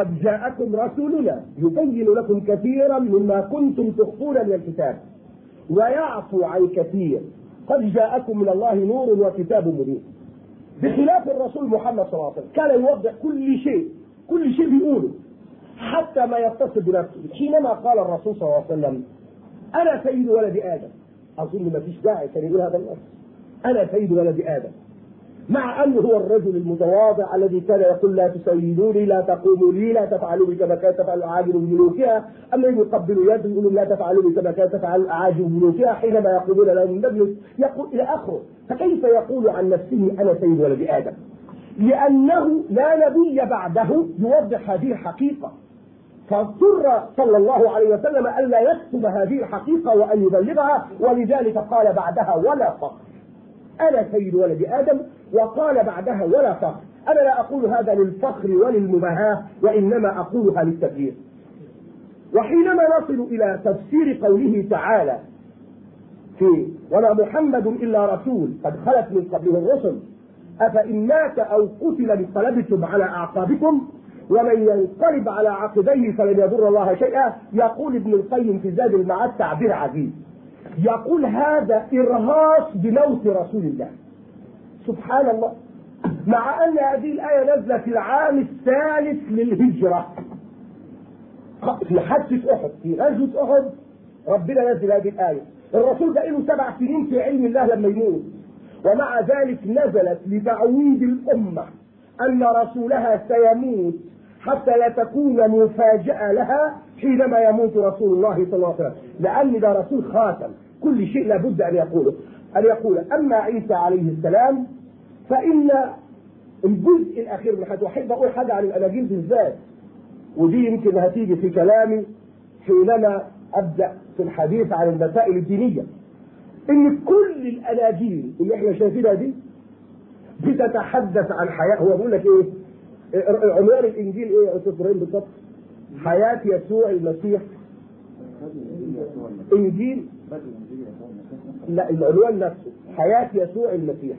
قد جاءكم رسولنا يبين لكم كثيرا مما كنتم تخفون من الكتاب. ويعفو عن كثير. قد جاءكم من الله نور وكتاب مبين. بخلاف الرسول محمد صلى الله عليه وسلم كان يوضح كل شيء كل شيء بيقوله حتى ما يتصل بنفسه. حينما قال الرسول صلى الله عليه وسلم أنا سيد ولد آدم. أظن ما فيش داعي كان يقول هذا النص أنا سيد ولد آدم. مع أنه هو الرجل المتواضع الذي كان يقول لا تسيدوني لا تقوموا لي لا تفعلوا بي كما كانت تفعل الاعاجم بملوكها أما يقبلوا يد يقولوا لا تفعلوا بي كما كانت تفعل الاعاجم بملوكها حينما يقولون لهم نجلس يقول إلى آخره. فكيف يقول عن نفسه أنا سيد ولد آدم؟ لأنه لا نبي بعده يوضح هذه الحقيقة. فاضطر صلى الله عليه وسلم ألا يكتب هذه الحقيقة وأن يبلغها ولذلك قال بعدها ولا فقر أنا سيد ولد آدم وقال بعدها ولا فخر. أنا لا أقول هذا للفخر وللمباهاة وإنما أقولها للتبليغ. وحينما نصل إلى تفسير قوله تعالى في وما محمد إلا رسول قد خلت من قبله الرسل أفإن مات أو قتل انقلبتم على أعقابكم ومن ينقلب على عقبيه فلن يضر الله شيئا يقول ابن القيم في زاد المعاد تعبير عجيب يقول هذا إرهاص بموت رسول الله. سبحان الله مع أن هذه الآية نازله في العام الثالث للهجرة. في حادثه أحد في غزوه أحد ربنا نزل هذه الآية. الرسول ده له سبع سنين في علم الله لما يموت. ومع ذلك نزلت لتعويد الأمة أن رسولها سيموت. حتى لا تكون مفاجأة لها حينما يموت رسول الله صلى الله عليه وسلم. لأن ده رسول خاتم كل شيء لابد أن يقوله. أن يقول أما عيسى عليه السلام فإن الجزء الأخير من حياته وأحب أقول حاجة عن الأناجيل بالذات ودي يمكن هتيجي في كلامي حينما أبدأ في الحديث عن المسائل الدينية. إن كل الأناجيل اللي إحنا شايفينها دي بتتحدث عن حياة هو بيقول لك إيه؟ عنوان الإنجيل إيه يا أستاذ إبراهيم بالظبط؟ حياة يسوع المسيح. إنجيل؟ لا العنوان نفسه. حياة يسوع المسيح.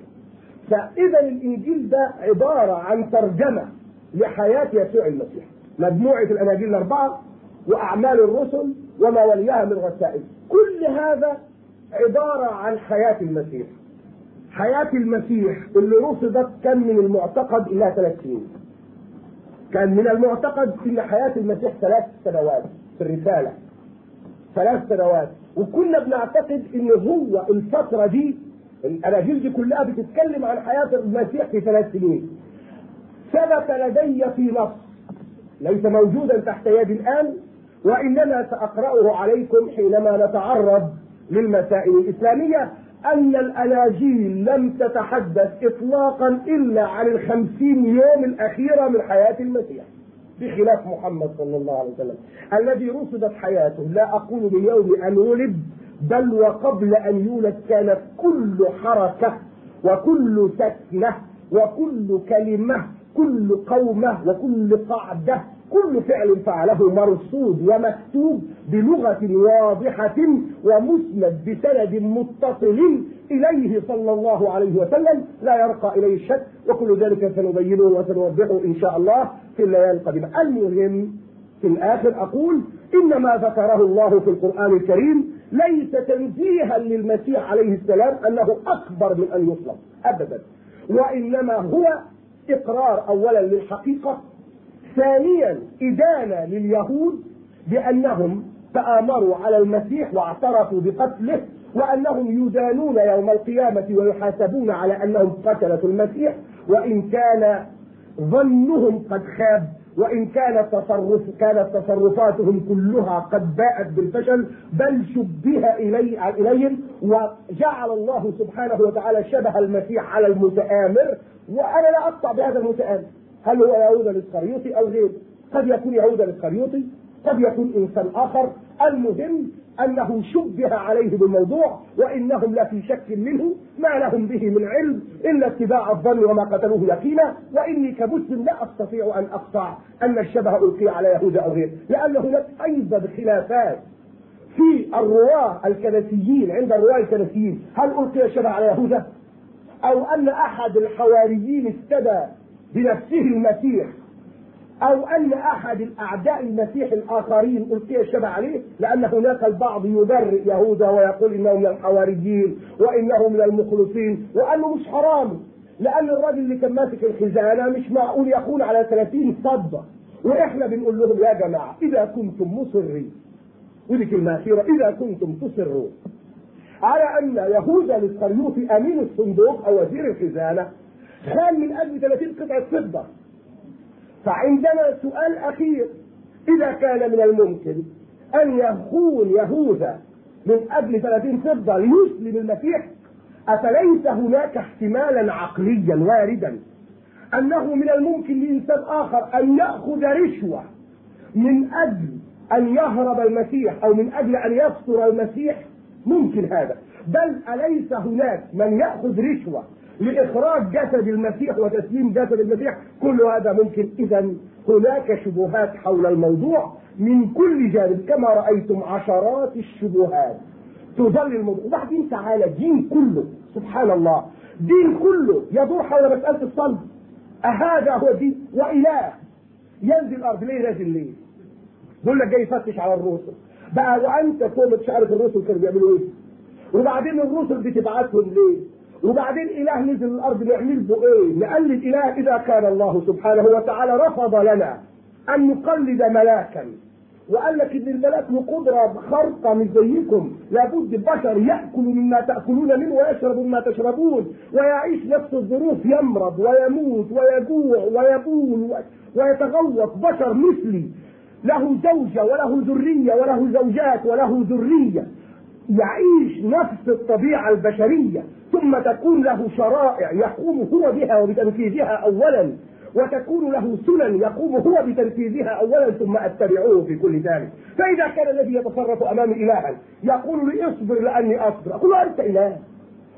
فإذا الإنجيل ده عبارة عن ترجمة لحياة يسوع المسيح. مجموعة الأناجيل الأربعة وأعمال الرسل وما وليها من رسائل. كل هذا عبارة عن حياة المسيح. حياة المسيح اللي رصدت كان من المعتقد ثلاث سنين. كان من المعتقد إن حياة المسيح ثلاث سنوات في الرسالة. ثلاث سنوات. وكنا بنعتقد إن هو الفترة دي الاناجيل دي كلها بتتكلم عن حياة المسيح في ثلاث سنين. ثبت لدي في نص. ليس موجودا تحت يدي الآن وإنما سأقرأه عليكم حينما نتعرض للمسائل الإسلامية. أن الأناجيل لم تتحدث اطلاقا إلا عن الخمسين يوم الاخيره من حياة المسيح بخلاف محمد صلى الله عليه وسلم. الذي رصدت حياته لا أقول من يوم أن ولد بل وقبل أن يولد كانت كل حركة وكل سكنة وكل كلمة كل قومة وكل قعدة. كل فعل فعله مرصود ومكتوب بلغة واضحة ومسند بسند متصل إليه صلى الله عليه وسلم. لا يرقى إليه الشك وكل ذلك سنبينه وسنوضحه إن شاء الله في الليالي القادمة. المهم في الآخر أقول إن ما ذكره الله في القرآن الكريم ليس تنزيها للمسيح عليه السلام أنه أكبر من أن يطلب أبدا وإنما هو إقرار أولا للحقيقة ثانيا إدانة لليهود بأنهم تآمروا على المسيح واعترفوا بقتله وأنهم يدانون يوم القيامة ويحاسبون على أنهم قتلة المسيح وإن كان ظنهم قد خاب وإن كانت تصرف كانت تصرفاتهم كلها قد باءت بالفشل بل شبه إلي إليهم وجعل الله سبحانه وتعالى شبه المسيح على المتآمر وأنا لا أقطع بهذا المتآمر. هل هو يهوذا الاسخريوطي أو غيره؟ قد يكون يهوذا الاسخريوطي قد يكون إنسان آخر. المهم أنه شبه عليه بالموضوع وإنهم لفي شك منه ما لهم به من علم إلا اتباع الظن وما قتلوه يقينا. وإني كمسلم لا أستطيع أن أقطع أن الشبه ألقي على يهوذا أو غيره لأن هناك أيضا خلافات في الرواة الكنسيين عند الرواة الكنسيين. هل ألقي الشبه على يهوذا أو أن أحد الحواريين استدى بنفسه المسيح. أو أن أحد الأعداء المسيح الآخرين القي الشبه عليه؟ لأن هناك البعض يبرئ يهوذا ويقول انه من الحواريين وانه من المخلصين وأنه مش حرام. لأن الراجل اللي كان ماسك الخزانة مش معقول يكون على 30 فضه وإحنا بنقول لهم يا جماعة إذا كنتم مصرين. ودي كلمة أخيرة إذا كنتم تصرون. على أن يهوذا الاسخريوطي أمين الصندوق أو وزير الخزانة خان من أجل 30 قطعة فضة. فعندنا سؤال أخير. إذا كان من الممكن أن يخون يهوذا من أجل 30 فضة ليسلم المسيح أفليس هناك احتمالا عقليا واردا أنه من الممكن لإنسان آخر أن يأخذ رشوة من أجل أن يهرب المسيح أو من أجل أن يستر المسيح؟ ممكن هذا. بل أليس هناك من يأخذ رشوة لإخراج جسد المسيح وتسليم جسد المسيح كل هذا ممكن. اذا هناك شبهات حول الموضوع من كل جانب كما رأيتم عشرات الشبهات. تظل الموضوع. وبعدين تعالى الدين كله سبحان الله. دين كله يدور حول مسألة الصلب. أهذا هو الدين وإله. ينزل الأرض. ليه نازل ليه؟ بيقول لك جاي يفتش على الرسل. بقى وأنت فوق مش عارف الرسل كانوا بيعملوا إيه؟ وبعدين الرسل بتبعتهم ليه؟ وبعدين إله نزل الأرض نعمل به إيه؟ نقلد إله إذا كان الله سبحانه وتعالى رفض لنا أن نقلد ملاكا. وقال لك إن الملاك له قدرة خارقه مش زيكم. لابد البشر يأكل مما تأكلون منه ويشرب مما تشربون. ويعيش نفس الظروف يمرض ويموت ويجوع ويبول ويتغوط. بشر مثلي. له زوجة وله ذرية وله زوجات وله ذرية. يعيش نفس الطبيعة البشرية ثم تكون له شرائع يقوم هو بها وبتنفيذها اولا وتكون له سنن يقوم هو بتنفيذها اولا ثم أتبعوه في كل ذلك. فإذا كان الذي يتصرف أمامي الها يقول لي اصبر لأني أصبر. أقول له أنت إله.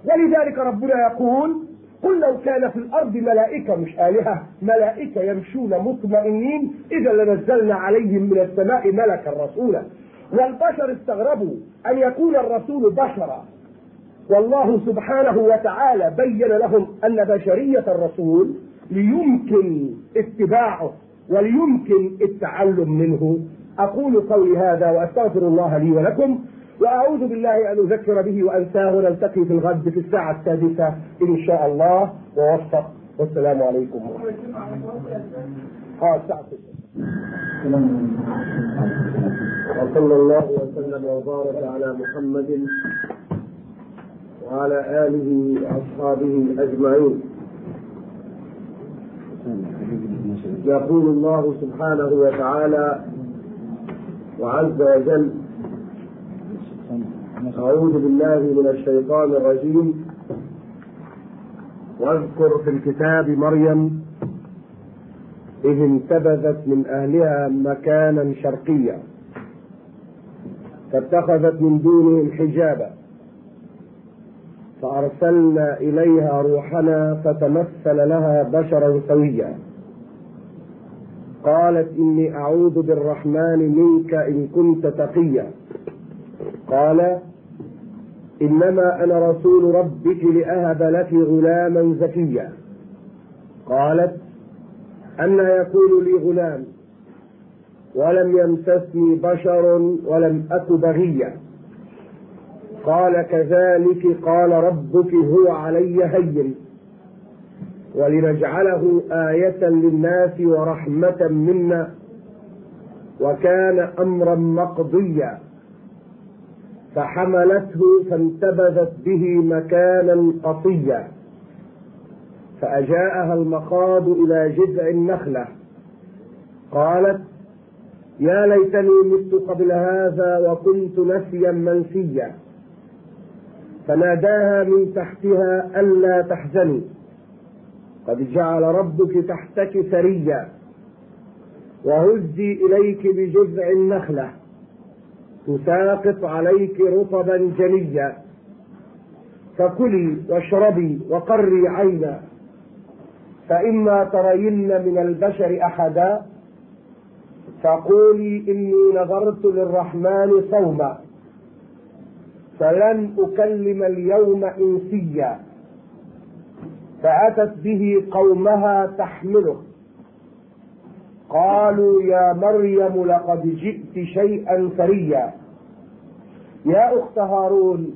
ولذلك ربنا يقول قل لو كان في الأرض ملائكة مش الهه ملائكة يمشون مطمئنين إذا لنزلنا عليهم من السماء ملكا رسولا. والبشر استغربوا أن يكون الرسول بشرا. والله سبحانه وتعالى بين لهم أن بشرية الرسول ليمكن اتباعه وليمكن التعلم منه. أقول قولي هذا وأستغفر الله لي ولكم وأعوذ بالله أن أذكر به وأنساه. ونلتقي في الغد في الساعة السادسة إن شاء الله. ووفق. والسلام عليكم. آه الساعة وصلى الله وسلم وبارك على محمد وعلى آله وأصحابه أجمعين. يقول الله سبحانه وتعالى وعز وجل أعوذ بالله من الشيطان الرجيم. واذكر في الكتاب مريم إذ انتبذت من أهلها مكانا شرقيا فاتخذت من دونهم حجابا فأرسلنا إليها روحنا فتمثل لها بشرا سويا. قالت إني أعوذ بالرحمن منك إن كنت تقيا. قال إنما أنا رسول ربك لأهب لك غلاما زكيا. قالت أن يكون لي غلام؟ ولم يمسسني بشر ولم أك بغيا قال كذلك قال ربك هو علي هين. ولنجعله آية للناس ورحمة منا. وكان أمرا مقضيا. فحملته فانتبذت به مكانا قصيا فأجاءها المخاض إلى جذع النخلة. قالت يا ليتني مت قبل هذا وكنت نسيا منسيا. فناداها من تحتها ألا تحزني. قد جعل ربك تحتك ثريا وهزي إليك بجذع النخلة. تساقط عليك رطبا جنيا. فكلي واشربي وقري عينا. فإما ترين من البشر أحدا فقولي إني نظرت للرحمن صوما فلن أكلم اليوم إنسيا فأتت به قومها تحمله قالوا يا مريم لقد جئت شيئا فريا يا أخت هارون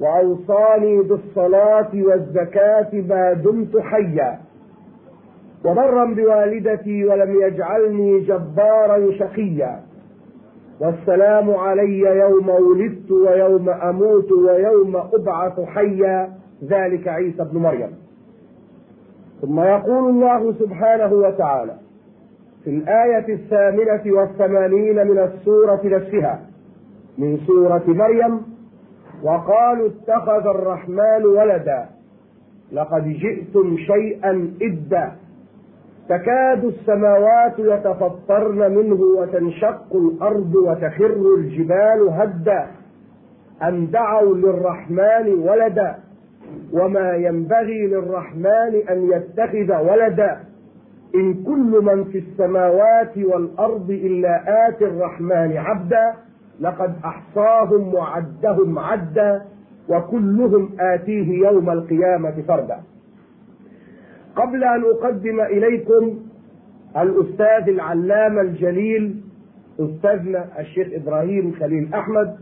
وأوصاني بالصلاة والزكاة ما دمت حيا. وبرا بوالدتي ولم يجعلني جبارا شقيا. والسلام علي يوم ولدت ويوم أموت ويوم أبعث حيا. ذلك عيسى ابن مريم. ثم يقول الله سبحانه وتعالى في الآية الثامنة والثمانين من السورة نفسها من سورة مريم وقالوا اتخذ الرحمن ولدا. لقد جئتم شيئا إدا. تكاد السماوات يتفطرن منه وتنشق الأرض وتخر الجبال هدا. أن دعوا للرحمن ولدا؟ وما ينبغي للرحمن أن يتخذ ولدا. إن كل من في السماوات والأرض إلا آتي الرحمن عبدا. لقد أحصاهم وعدهم عدا وكلهم آتيه يوم القيامة فردا. قبل أن أقدم إليكم الأستاذ العلامة الجليل أستاذنا الشيخ إبراهيم خليل أحمد.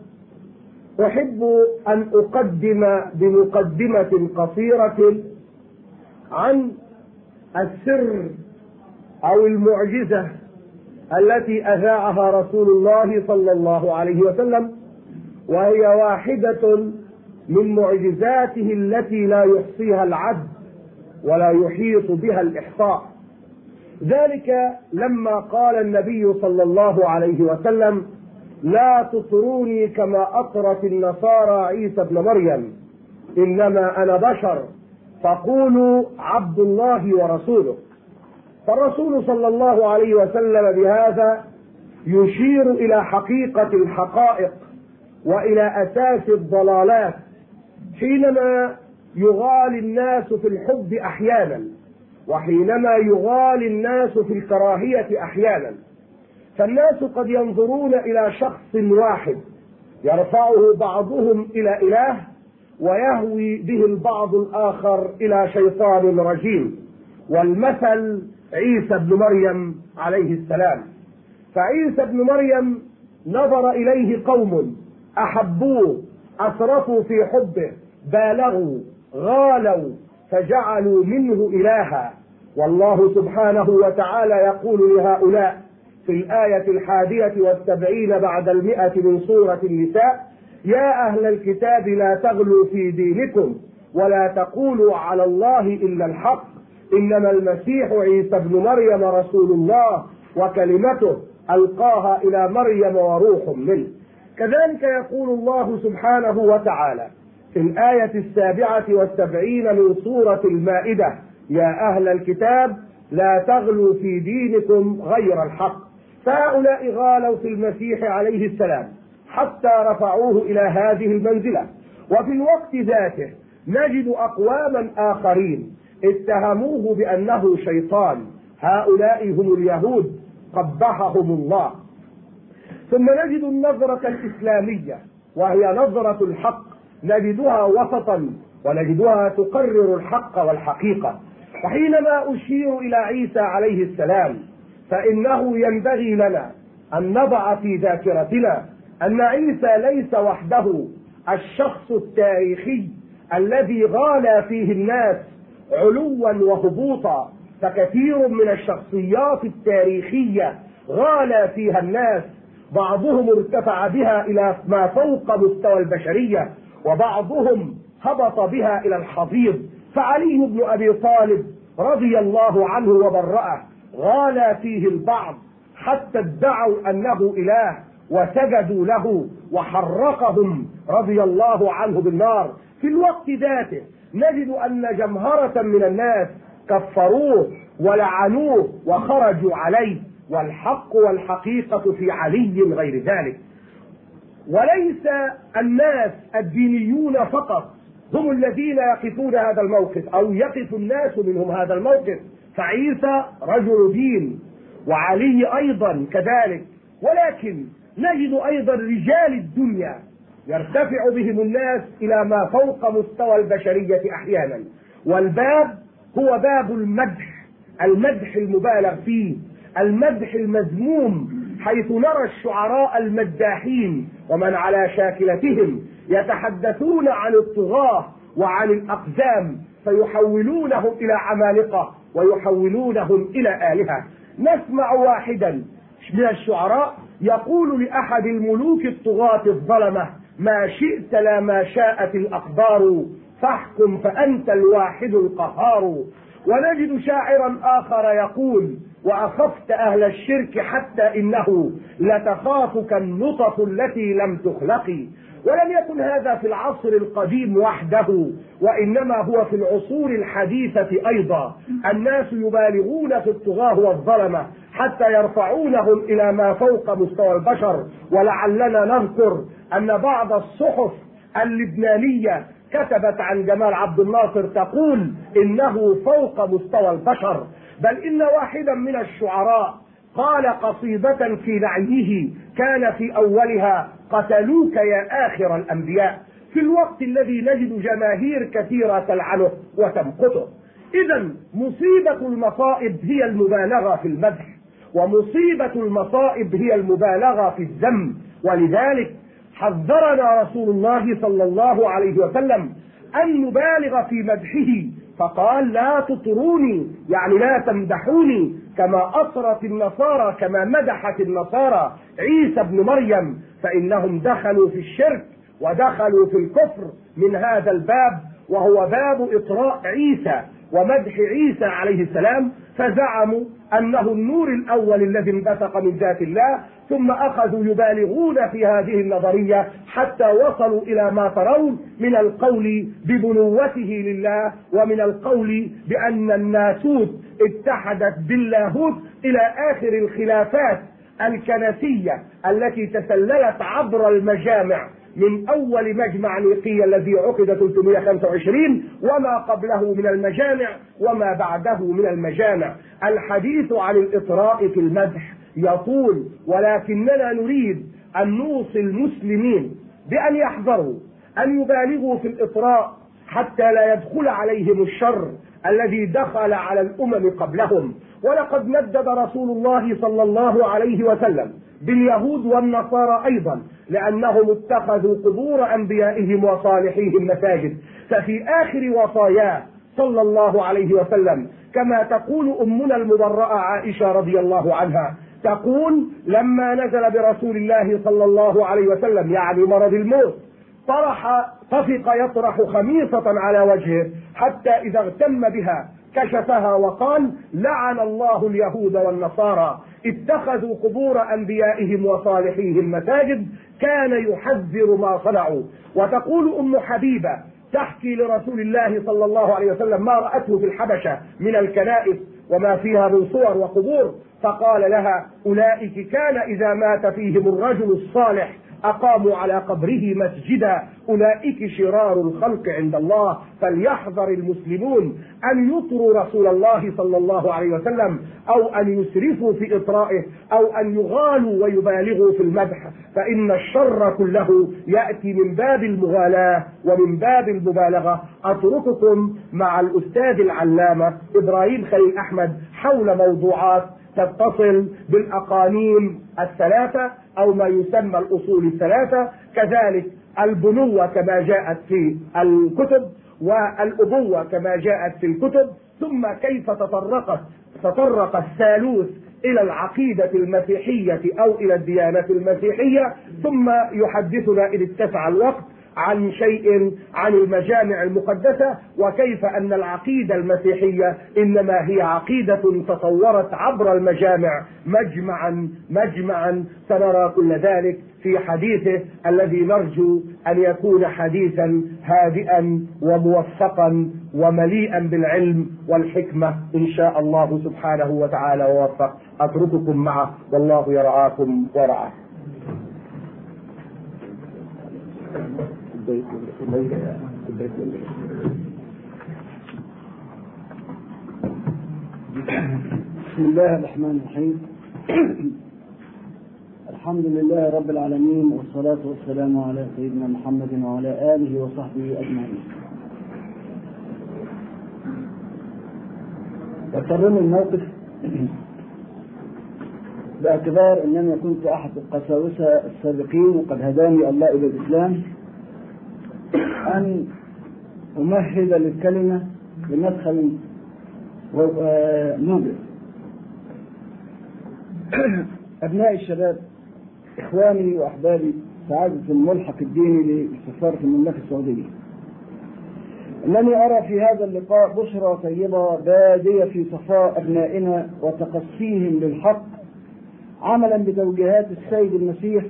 أحب أن أقدم بمقدمة قصيرة عن السر أو المعجزة التي أذاعها رسول الله صلى الله عليه وسلم وهي واحدة من معجزاته التي لا يحصيها العد ولا يحيط بها الإحصاء. ذلك لما قال النبي صلى الله عليه وسلم لا تطروني كما أطرت النصارى عيسى ابن مريم إنما أنا بشر فقولوا عبد الله ورسوله. فالرسول صلى الله عليه وسلم بهذا يشير إلى حقيقة الحقائق وإلى أساس الضلالات حينما يغالي الناس في الحب أحيانا وحينما يغالي الناس في الكراهية أحيانا. فالناس قد ينظرون إلى شخص واحد يرفعه بعضهم إلى إله ويهوي به البعض الآخر إلى شيطان رجيم. والمثل عيسى ابن مريم عليه السلام. فعيسى ابن مريم نظر إليه قوم أحبوه اسرفوا في حبه بالغوا غالوا فجعلوا منه إلها. والله سبحانه وتعالى يقول لهؤلاء في الآية الحادية والسبعين بعد المئة من سورة النساء يا أهل الكتاب لا تغلوا في دينكم ولا تقولوا على الله إلا الحق. إنما المسيح عيسى ابن مريم رسول الله وكلمته ألقاها إلى مريم وروح منه. كذلك يقول الله سبحانه وتعالى في الآية السابعة والسبعين من سورة المائدة يا أهل الكتاب لا تغلوا في دينكم غير الحق. فهؤلاء غالوا في المسيح عليه السلام حتى رفعوه إلى هذه المنزلة. وفي الوقت ذاته نجد أقواما آخرين اتهموه بأنه شيطان. هؤلاء هم اليهود. قبحهم الله. ثم نجد النظرة الإسلامية وهي نظرة الحق. نجدها وسطا ونجدها تقرر الحق والحقيقة. فحينما أشير إلى عيسى عليه السلام فإنه ينبغي لنا أن نضع في ذاكرتنا أن عيسى ليس وحده الشخص التاريخي الذي غالى فيه الناس علوا وهبوطا فكثير من الشخصيات التاريخية غالى فيها الناس بعضهم ارتفع بها إلى ما فوق مستوى البشرية وبعضهم هبط بها إلى الحضيض. فعلي بن أبي طالب رضي الله عنه وبرأه غالى فيه البعض حتى ادعوا أنه إله وسجدوا له وحرقهم رضي الله عنه بالنار. في الوقت ذاته نجد أن جمهرة من الناس كفروه ولعنوه وخرجوا عليه والحق والحقيقة في علي غير ذلك. وليس الناس الدينيون فقط هم الذين يقفون هذا الموقف أو يقف الناس منهم هذا الموقف. فعيسى رجل دين وعلي أيضا كذلك. ولكن نجد أيضا رجال الدنيا يرتفع بهم الناس إلى ما فوق مستوى البشرية أحيانا. والباب هو باب المدح المدح المبالغ فيه المدح المذموم حيث نرى الشعراء المداحين ومن على شاكلتهم يتحدثون عن الطغاة وعن الأقزام فيحولونهم إلى عمالقة ويحولونهم إلى آلهة. نسمع واحدا من الشعراء يقول لأحد الملوك الطغاة الظلمة ما شئت لا ما شاءت الأقدار فاحكم فأنت الواحد القهار. ونجد شاعرا آخر يقول وأخفت أهل الشرك حتى إنه لتخافك النطف التي لم تخلقي. ولم يكن هذا في العصر القديم وحده وإنما هو في العصور الحديثة أيضا. الناس يبالغون في الطغاة والظلمة حتى يرفعونهم إلى ما فوق مستوى البشر. ولعلنا نذكر أن بعض الصحف اللبنانية كتبت عن جمال عبد الناصر تقول إنه فوق مستوى البشر. بل إن واحدا من الشعراء قال قصيدة في نعيه كان في أولها قتلوك يا آخر الأنبياء. في الوقت الذي نجد جماهير كثيرة تلعنه وتمقته. إذا مصيبة المصائب هي المبالغة في المدح ومصيبة المصائب هي المبالغة في الذم. ولذلك حذرنا رسول الله صلى الله عليه وسلم أن نبالغ في مدحه فقال لا تطروني يعني لا تمدحوني كما أطرت النصارى كما مدحت النصارى عيسى ابن مريم فإنهم دخلوا في الشرك ودخلوا في الكفر من هذا الباب وهو باب إطراء عيسى ومدح عيسى عليه السلام. فزعموا أنه النور الأول الذي انبثق من ذات الله ثم أخذوا يبالغون في هذه النظرية حتى وصلوا إلى ما ترون من القول ببنوته لله ومن القول بأن الناسوت اتحدت باللاهوت إلى آخر الخلافات الكنسية التي تسللت عبر المجامع. من أول مجمع نيقية الذي عقد 325 وما قبله من المجامع وما بعده من المجامع. الحديث عن الإطراء في المدح يطول ولكننا نريد أن نوصي المسلمين بأن يحذروا أن يبالغوا في الإطراء حتى لا يدخل عليهم الشر الذي دخل على الأمم قبلهم. ولقد ندد رسول الله صلى الله عليه وسلم باليهود والنصارى أيضا لأنهم اتخذوا قبور أنبيائهم وصالحيهم مساجد. ففي آخر وصاياه صلى الله عليه وسلم كما تقول أمنا المبرأة عائشة رضي الله عنها تقول لما نزل برسول الله صلى الله عليه وسلم يعني مرض الموت طرح طفق يطرح خميصة على وجهه حتى إذا اغتم بها كشفها وقال لعن الله اليهود والنصارى. اتخذوا قبور أنبيائهم وصالحيهم مساجد كان يحذر ما صنعوا. وتقول أم حبيبة تحكي لرسول الله صلى الله عليه وسلم ما رأته في الحبشة من الكنائس وما فيها من صور وقبور. فقال لها أولئك كان إذا مات فيهم الرجل الصالح أقاموا على قبره مسجدا. أولئك شرار الخلق عند الله. فليحذر المسلمون أن يطروا رسول الله صلى الله عليه وسلم أو أن يسرفوا في إطرائه أو أن يغالوا ويبالغوا في المدح. فإن الشر كله يأتي من باب المغالاة ومن باب المبالغة. أترككم مع الأستاذ العلامة إبراهيم خليل أحمد حول موضوعات تتصل بالاقانيم الثلاثة أو ما يسمى الأصول الثلاثة كذلك البنوة كما جاءت في الكتب والأبوة كما جاءت في الكتب ثم كيف تطرقت تطرق الثالوث إلى العقيدة المسيحية أو إلى الديانة المسيحية ثم يحدثنا ان اتسع الوقت عن شيء عن المجامع المقدسة وكيف أن العقيدة المسيحية إنما هي عقيدة تطورت عبر المجامع. مجمعا مجمعا سنرى كل ذلك في حديثه الذي نرجو أن يكون حديثا هادئا وموفقا ومليئا بالعلم والحكمة. إن شاء الله سبحانه وتعالى ووفق. أترككم معه. والله يرعاكم ورعاه. بسم الله الرحمن الرحيم. الحمد لله رب العالمين والصلاة والسلام على سيدنا محمد وعلى آله وصحبه أجمعين. يضطرني الموقف باعتبار أنني كنت أحد القساوسة السابقين وقد هداني الله إلى الإسلام. أن أمهد للكلمة بمدخل موجز أبناء الشباب إخواني وأحبابي سعادة الملحق الديني لسفارة المملكة السعودية. أنني أرى في هذا اللقاء بشرى طيبة بادية في صفاء أبنائنا وتقصيهم للحق عملا بتوجيهات السيد المسيح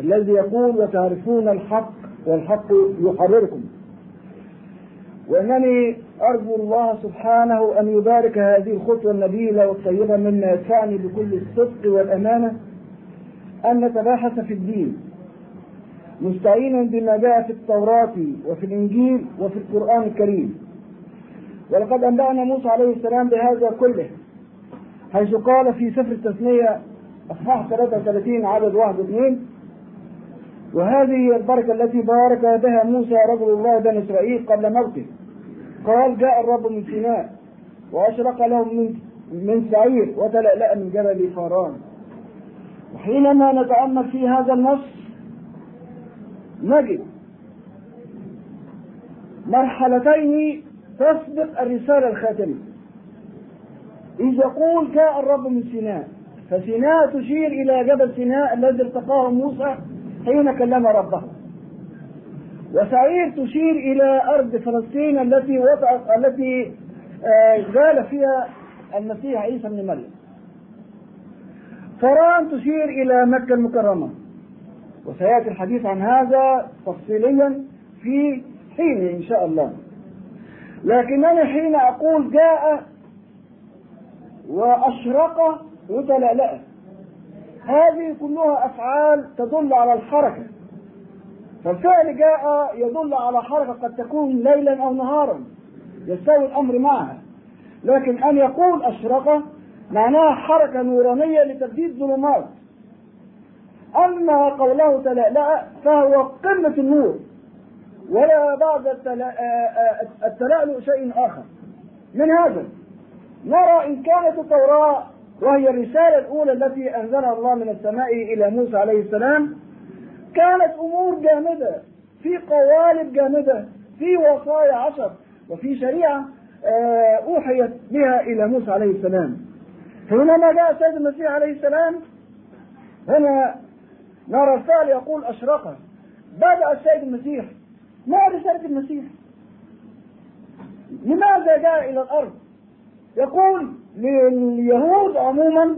الذي يقول وتعرفون الحق والحق يحرركم. وإنني أرجو الله سبحانه أن يبارك هذه الخطوة النبيلة والطيبة مما يدفعني بكل الصدق والأمانة أن نتباحث في الدين مستعينا بما جاء في التوراة وفي الإنجيل وفي القرآن الكريم. ولقد أنبأنا موسى عليه السلام بهذا كله حيث قال في سفر التثنية اصحاح 33 عدد واحد واثنين وهذه هي البركة التي بارك بها موسى رجل الله بني إسرائيل قبل موته. قال جاء الرب من سيناء وأشرق لهم من من سعير وتلألأ من جبل فاران وحينما نتأمل في هذا النص نجد مرحلتين تسبق الرسالة الخاتمة. إذ يقول جاء الرب من سيناء. فسيناء تشير إلى جبل سيناء الذي التقاه موسى حين كلم ربه. وسعير تشير إلى أرض فلسطين التي وضعت التي زال فيها المسيح عيسى بن مريم. فران تشير إلى مكة المكرمة. وسيأتي الحديث عن هذا تفصيليا في حين إن شاء الله. لكنني حين أقول جاء وأشرق وتلألأ. هذه كلها أفعال تدل على الحركة. فالفعل جاء يدل على حركة قد تكون ليلا أو نهارا. يستوي الأمر معها. لكن أن يقول أشرق معناها حركة نورانية لتبديد ظلمات. أما قوله تلألأ فهو قمة النور. ولا بعد التلألؤ شيء آخر. من هذا نرى إن كانت التوراة وهي الرسالة الأولى التي أنزلها الله من السماء إلى موسى عليه السلام. كانت أمور جامدة في قوالب جامدة في وصايا عشر وفي شريعة أوحيت بها إلى موسى عليه السلام. حينما جاء السيد المسيح عليه السلام. هنا نرى الفعل يقول أشرقه بدأ السيد المسيح. ما رسالة المسيح؟ لماذا جاء إلى الأرض؟ يقول لليهود عموما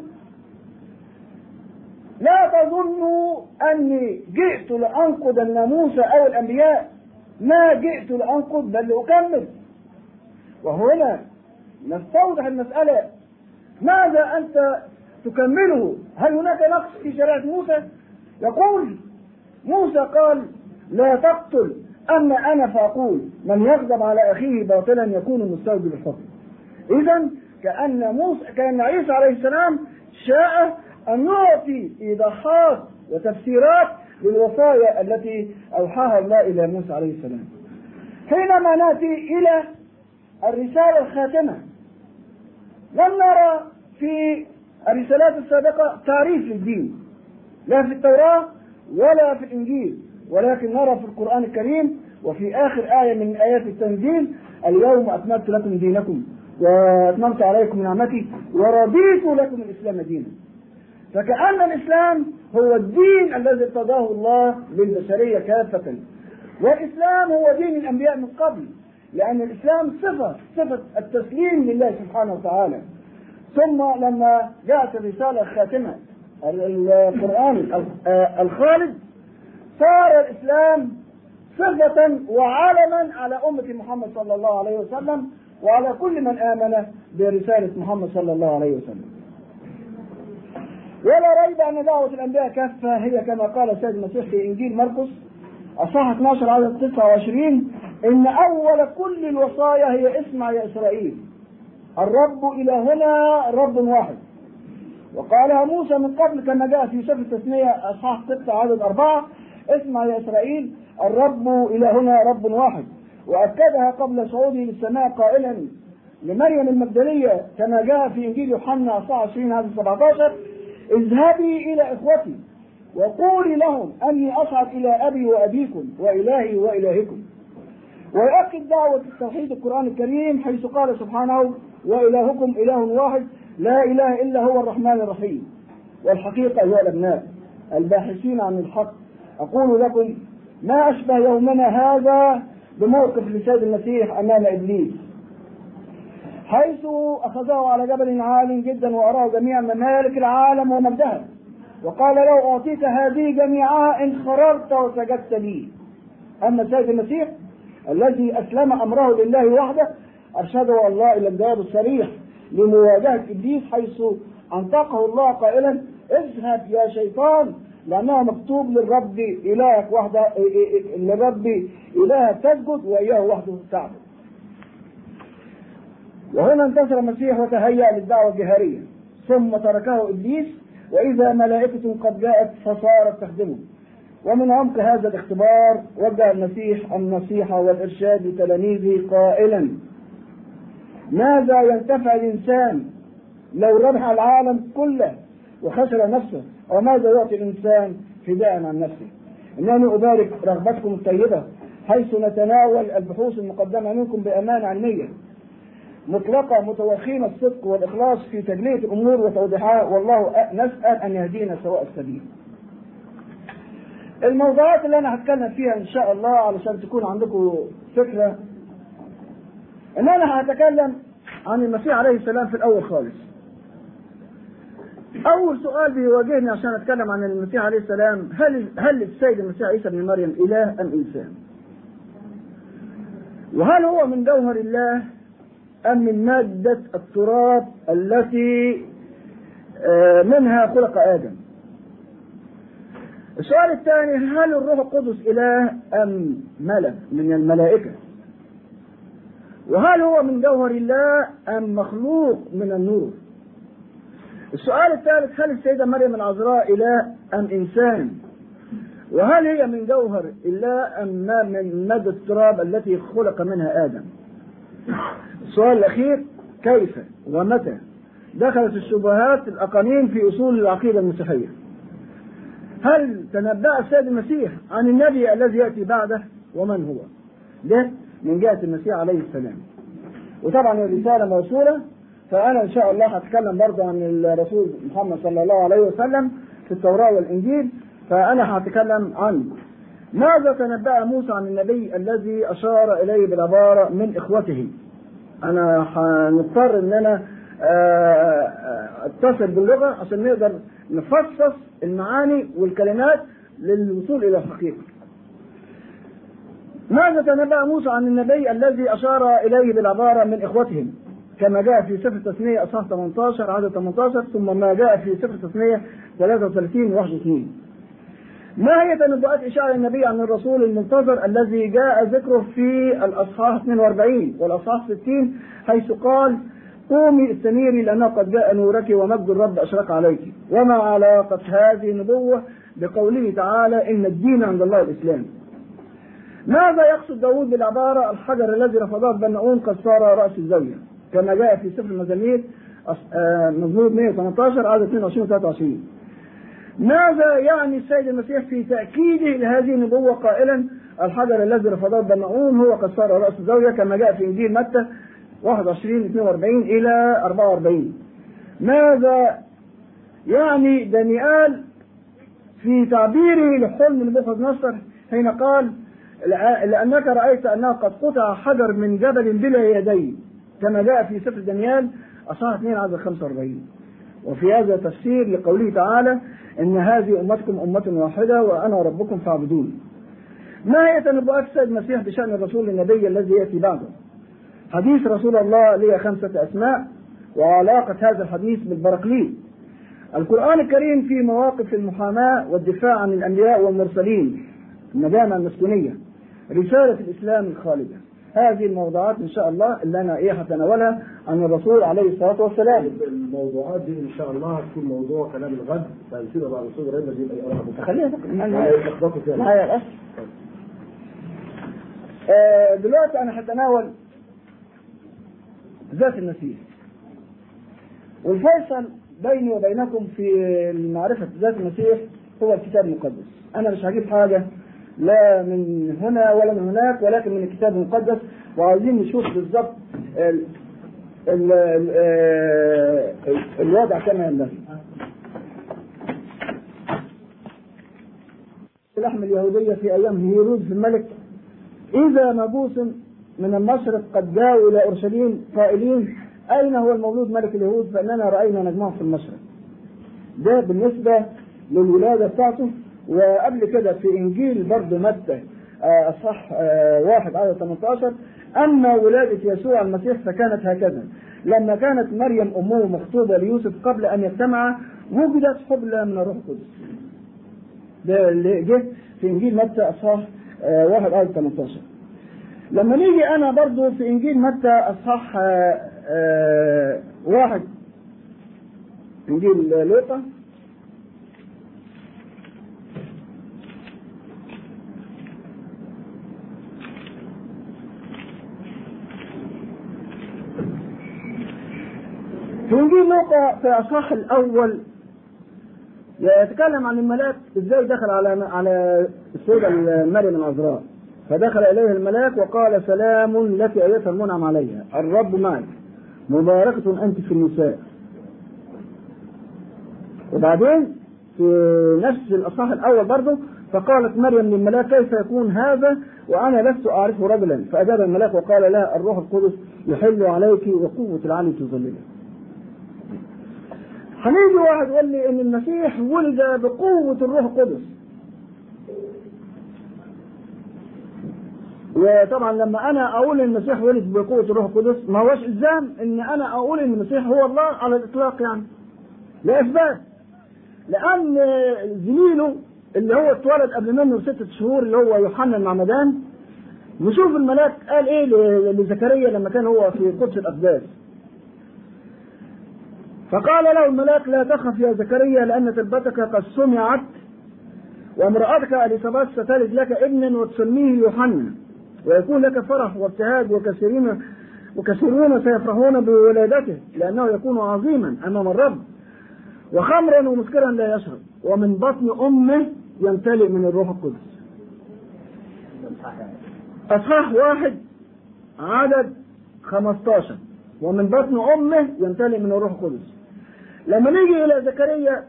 لا تظنوا أني جئت لأنقض الناموس أو الأنبياء. ما جئت لأنقض بل لأكمل. وهنا نستوضح المسألة. ماذا أنت تكمله؟ هل هناك نقص في شريعة موسى؟ يقول موسى قال لا تقتل أما أنا فأقول من يغضب على أخيه باطلا يكون مستوجب الحكم. إذا كأن موسى كأن عيسى عليه السلام شاء أن يعطي إيضاحات وتفسيرات للوصايا التي أوحاها الله إلى موسى عليه السلام. حينما نأتي إلى الرسالة الخاتمة لم نرى في الرسالات السابقة تعريف للدين لا في التوراة ولا في الإنجيل ولكن نرى في القرآن الكريم وفي آخر آية من آيات التنزيل اليوم أكملت لكم دينكم وأتممت عليكم نعمتي ورضيت لكم الإسلام دينا. فكأن الإسلام هو الدين الذي ارتضاه الله للبشرية كافة. والإسلام هو دين الأنبياء من قبل لأن الإسلام صفة صفة التسليم لله سبحانه وتعالى. ثم لما جاءت الرسالة الخاتمة القرآن الخالد صار الإسلام صفة وعلما على أمة محمد صلى الله عليه وسلم وعلى كل من آمن برسالة محمد صلى الله عليه وسلم. ولا ريب أن دعوة الأنبياء كافة هي كما قال السيد المسيح في إنجيل مرقس أصحاح 12 عدد 29 إن أول كل الوصايا هي اسمع يا إسرائيل. الرب إلهنا رب واحد. وقالها موسى من قبل كما جاء في سفر التثنية أصحاح 6 عدد أربعة اسمع يا إسرائيل الرب إلهنا رب واحد. وأكدها قبل صعوده للسماء قائلا لمريم المجدلية كما جاء في إنجيل يوحنا أصحاح 20 عدد 17 اذهبي إلى إخوتي وقولي لهم أني أصعد إلى أبي وأبيكم وإلهي وإلهكم. ويؤكد دعوة التوحيد القرآن الكريم حيث قال سبحانه وإلهكم إله واحد لا إله إلا هو الرحمن الرحيم. والحقيقة أيها الأبناء الباحثين عن الحق. أقول لكم ما أشبه يومنا هذا بموقف لسيد المسيح أمام إبليس. حيث أخذه على جبل عال جدا وأراه جميع ممالك العالم ومجدها وقال له أعطيك هذه جميعها إن خررت وسجدت لي. أما سيد المسيح الذي أسلم أمره لله وحده أرشده الله إلى الجواب الصريح لمواجهة إبليس حيث أنطقه الله قائلا اذهب يا شيطان لأنه مكتوب للرب إلهك وحده للرب إلهك تسجد وإياه وحده تعبد. وهنا انتصر المسيح وتهيأ للدعوة الجهارية ثم تركه إبليس وإذا ملائكة قد جاءت فصارت تخدمه. ومن عمق هذا الاختبار وجه المسيح النصيحة والإرشاد لتلاميذه قائلا ماذا ينتفع الإنسان لو ربح العالم كله وخسر نفسه وماذا يعطي الإنسان فداء عن نفسه؟ إنني أبارك رغبتكم الطيبة حيث نتناول البحوث المقدمة منكم بأمانة علمية. مطلقة متوخين الصدق والإخلاص في تجلية الأمور وتوضيحها والله نسأل أن يهدينا سواء السبيل. الموضوعات اللي أنا هتكلم فيها إن شاء الله علشان تكون عندكم فكرة. إن أنا هتكلم عن المسيح عليه السلام في الأول خالص. أول سؤال بيواجهني عشان أتكلم عن المسيح عليه السلام هل هل السيد المسيح عيسى بن مريم إله أم إنسان؟ وهل هو من جوهر الله أم من مادة التراب التي منها خلق آدم؟ السؤال الثاني هل الروح القدس إله أم ملك من الملائكة؟ وهل هو من جوهر الله أم مخلوق من النور؟ السؤال الثالث هل السيدة مريم العذراء إله أم إنسان؟ وهل هي من جوهر الله أم من مادة التراب التي خلق منها آدم؟ السؤال الأخير كيف ومتى دخلت الشبهات الأقانيم في أصول العقيدة المسيحية؟ هل تنبأ السيد المسيح عن النبي الذي يأتي بعده؟ ومن هو؟ ده من جهة المسيح عليه السلام. وطبعا الرسالة موصولة فأنا إن شاء الله هتكلم برضه عن الرسول محمد صلى الله عليه وسلم في التوراة والإنجيل فأنا هتكلم عنه. ماذا تنبأ موسى عن النبي الذي أشار إليه بالعبارة من إخوته؟ أنا هنضطر إن أنا أتصل باللغة عشان نقدر نفصص المعاني والكلمات للوصول إلى الحقيقة. ماذا تنبأ موسى عن النبي الذي أشار إليه بالعبارة من إخوتهم كما جاء في سفر التثنية أصحاح 18 عدد 18 ثم ما جاء في سفر التثنية 33 21 ما هي تنبؤات إشارة النبي عن الرسول المنتظر الذي جاء ذكره في الأصحاح 42 والأصحاح 60 حيث قال قومي استنيري لأنه قد جاء نورك ومجد الرب أشرق عليك. وما علاقة هذه النبوة بقوله تعالى إن الدين عند الله الإسلام. ماذا يقصد داود بالعبارة الحجر الذي رفضه بناؤون قد صار رأس الزاوية؟ كما جاء في سفر المزامير مزمور 118 عدد 22 و 23 ماذا يعني السيد المسيح في تأكيده لهذه النبوة قائلا؟ الحجر الذي رفضه بناؤون هو قد صار رأس الزاوية كما جاء في إنجيل متى 21 42 إلى 44 ماذا يعني دانيال في تعبيره لحلم نبوخذ نصر حين قال لأنك رأيت أنه قد قطع حجر من جبل بلا يدين كما جاء في سفر دانيال أصحاح 2 عدد 45 وفي هذا تفسير لقوله تعالى إن هذه أمتكم أمة واحدة وأنا ربكم فاعبدون. ما هي تنبؤات السيد المسيح بشأن الرسول النبي الذي يأتي بعده. حديث رسول الله لي خمسة أسماء وعلاقة هذا الحديث بالبرقليط القرآن الكريم في مواقف المحاماة والدفاع عن الأنبياء والمرسلين الندامة المسكونية رسالة الإسلام الخالدة. هذه الموضوعات إن شاء الله اللي أنا إيه هتناولها عن الرسول عليه الصلاة والسلام. الموضوعات دي إن شاء الله هتكون موضوع كلام الغد. فنسيبها بعد الصوت رينا دي يبقى يقرأها خليها بقى. هيتلخبطوا فيها لا يا الأسف آه، دلوقتي أنا هتناول ذات المسيح والفيصل بيني وبينكم في معرفة ذات المسيح هو الكتاب المقدس. أنا مش هجيب حاجة لا من هنا ولا من هناك ولكن من الكتاب المقدس. وعايزين نشوف بالظبط ال- ال- ال- آه، الوضع كما ينبغي اللحم اليهودية في أيام هيرود الملك. إذا مبوس من المشرق قد جاءوا إلى أورشليم قائلين أين هو المولود ملك اليهود؟ فإننا رأينا نجمه في المشرق. ده بالنسبة للولادة بتاعته. وقبل كده في إنجيل برضه متى آه، أصح آه، واحد عدد 18 أما ولادة يسوع المسيح فكانت هكذا. لما كانت مريم أمه مخطوبة ليوسف قبل أن يجتمعا وجدت حبلى من الروح القدس. ده اللي جه في إنجيل متى اصحاح آه، واحد آية 18 لما نيجي أنا برضو في إنجيل متى آه، آه، واحد إنجيل لوقا في لوقا في الاصحاح الأول. يتكلم عن الملاك إزاي دخل على على السيده مريم العذراء. فدخل إليه الملاك وقال سلام لك ايتها المنعم عليها. الرب معك. مباركة أنت في النساء. وبعدين في نفس الأصحاح الأول برضه فقالت مريم للملاك كيف يكون هذا؟ وأنا لست اعرف رجلا. فأجاب الملاك وقال لها الروح القدس يحل عليك وقوة العلي تظللك. هنيجي واحد يقول لي إن المسيح ولد بقوة الروح القدس. وطبعا لما أنا أقول إن المسيح ولد بقوة الروح القدس ما هوش إلزام إن أنا أقول إن المسيح هو الله على الإطلاق يعني. لا اثبات لأن زميله اللي هو اتولد قبل منه بستة شهور اللي هو يوحنا المعمدان نشوف الملاك قال إيه لزكريا لما كان هو في قدس الأقداس. فقال له الملاك لا تخف يا زكريا لأن تربتك قد سمعت وامرأتك اليصابات ستلد لك ابنا وتسميه يوحنا ويكون لك فرح وابتهاج وكثيرين وكثيرون سيفرحون بولادته لأنه يكون عظيما أمام الرب وخمرا ومسكرا لا يشرب ومن بطن أمه يمتلئ من الروح القدس. أصحاح واحد عدد 15 ومن بطن أمه يمتلئ من الروح القدس. لما نيجي إلى زكريا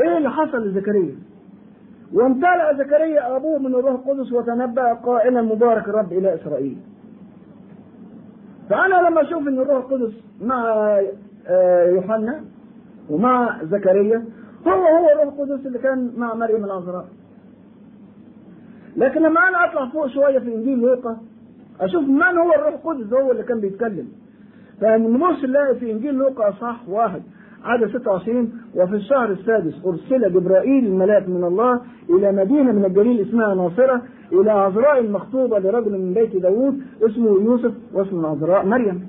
إيه اللي حصل لزكريا؟ وامتلأ زكريا أبوه من الروح القدس وتنبأ قائلا مبارك الرب إلى إسرائيل. فأنا لما أشوف إن الروح القدس مع آه، يوحنا ومع زكريا هو هو الروح القدس اللي كان مع مريم العذراء. لكن لما أنا أطلع فوق شوية في إنجيل لوقا أشوف من هو الروح القدس هو اللي كان بيتكلم. فنبص نلاقي في إنجيل لوقا اصحاح واحد عدد 26 وفي الشهر السادس أرسل جبرائيل الملاك من الله إلى مدينة من الجليل اسمها ناصرة إلى عذراء المخطوبة لرجل من بيت داوود اسمه يوسف واسم العذراء مريم.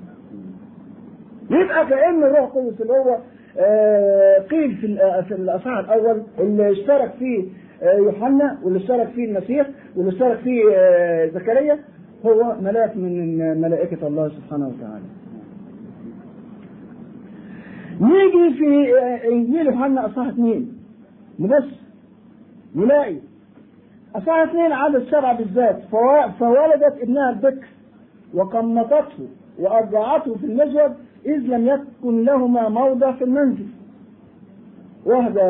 يبقى كأن الروح القدس اللي هو آه، قيل في ال- في الأصحاح الأول اللي اشترك فيه آه، يوحنا واللي اشترك فيه المسيح واللي اشترك فيه آه، زكريا هو ملاك من ملائكة الله سبحانه وتعالى. نيجي في آه، انجيل يوحنا اصحاح اثنين. نبص نلاقي اصحاح اثنين عدد سبعه بالذات. فولدت ابنها البكر وقمطته وارضعته في المزود إذ لم يكن لهما موضع في المنزل. واحدة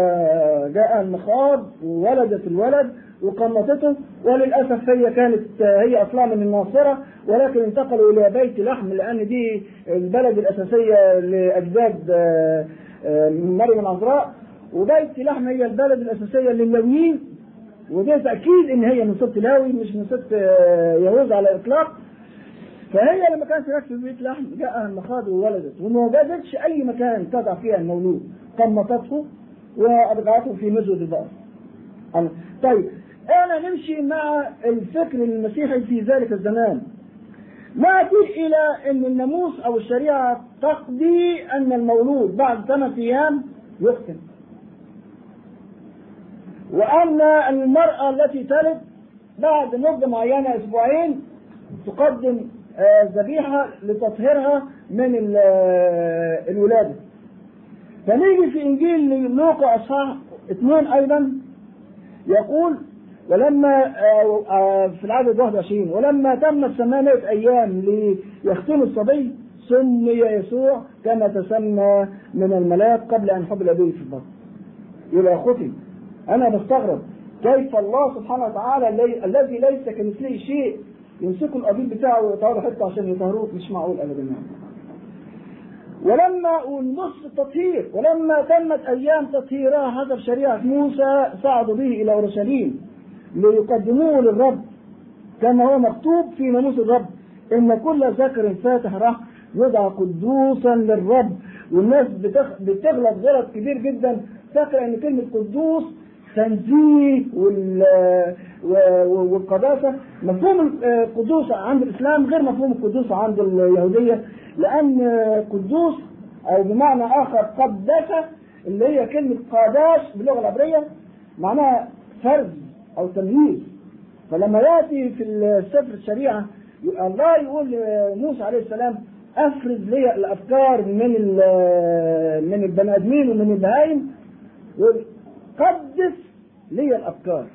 جاء المخاض وولدت الولد وقمطته وللأسف هي كانت هي أصلا من الناصرة ولكن انتقلوا إلى بيت لحم لأن دي البلد الأساسية لأجداد آه، آه، مريم العذراء. وبيت لحم هي البلد الأساسية لللاويين وده تأكيد إن هي من سبط لاوي مش من سبط آه، يهوذا على الإطلاق. فهي لما كانت هناك في بيت لحم جاء المخاض وولدت وما وجدتش أي مكان تضع فيها المولود. قمطته وأضغعته في مزود البقر. طيب أنا نمشي مع الفكر المسيحي في ذلك الزمان. نأتي إلى أن الناموس أو الشريعة تقضي أن المولود بعد ثلاثة أيام يختم. وأن المرأة التي تلد بعد مدة معينة أسبوعين تقدم ذبيحة لتطهيرها من الولادة. فنيجي في إنجيل لوقا أصحاح اثنين أيضا يقول ولما في العدد 21 ولما تمت ثمانية أيام ليختم الصبي سمي يسوع كما تسمى من الملاك قبل أن حبل به في البطن يبقى ختم أنا بستغرب كيف الله سبحانه وتعالى الذي ليس كمثله شيء يمسكوا القبيل بتاعه ويقطعوا حتة عشان يطهروه مش معقول ابدا يعني. ولما ونص التطهير ولما تمت أيام تطهيرها حسب شريعة موسى صعدوا به إلى أورشليم ليقدموه للرب. كما هو مكتوب في ناموس الرب. إن كل ذكر فاتح رحم يدعى قدوسا للرب. والناس. بتغلط غلط كبير جدا. فاكره إن كلمة قدوس تنزيه وال... والقداسة؟ مفهوم القدوس عند الإسلام غير مفهوم القدوس عند اليهودية. لأن قدوس أو بمعنى آخر قداسة اللي هي كلمة قاداش باللغة العبرية معناها فرز أو تمييز. فلما يأتي في السفر الشريعة الله يقول لموسى عليه السلام أفرز لي الأفكار من من البني آدمين ومن البهايم قدس لي الأفكار.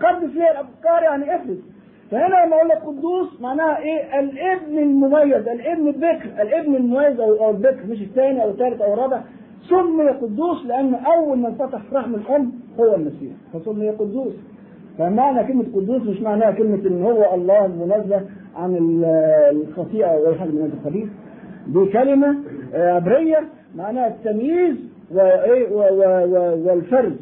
قدس لي الأفكار يعني افرز فهنا لما أقول لك قدوس معناها إيه؟ الابن المميز الابن البكر الابن المميز أو البكر مش الثاني أو الثالث أو الرابع. سمي قدوس لأن أول من فتح رحم الأم هو المسيح. فسمي قدوس. فمعنى كلمة قدوس مش معناها كلمة إن هو الله المنزه عن الخطيئة أو أي حاجة من هذا الخبيث دي كلمة عبرية معناها التمييز والفرز.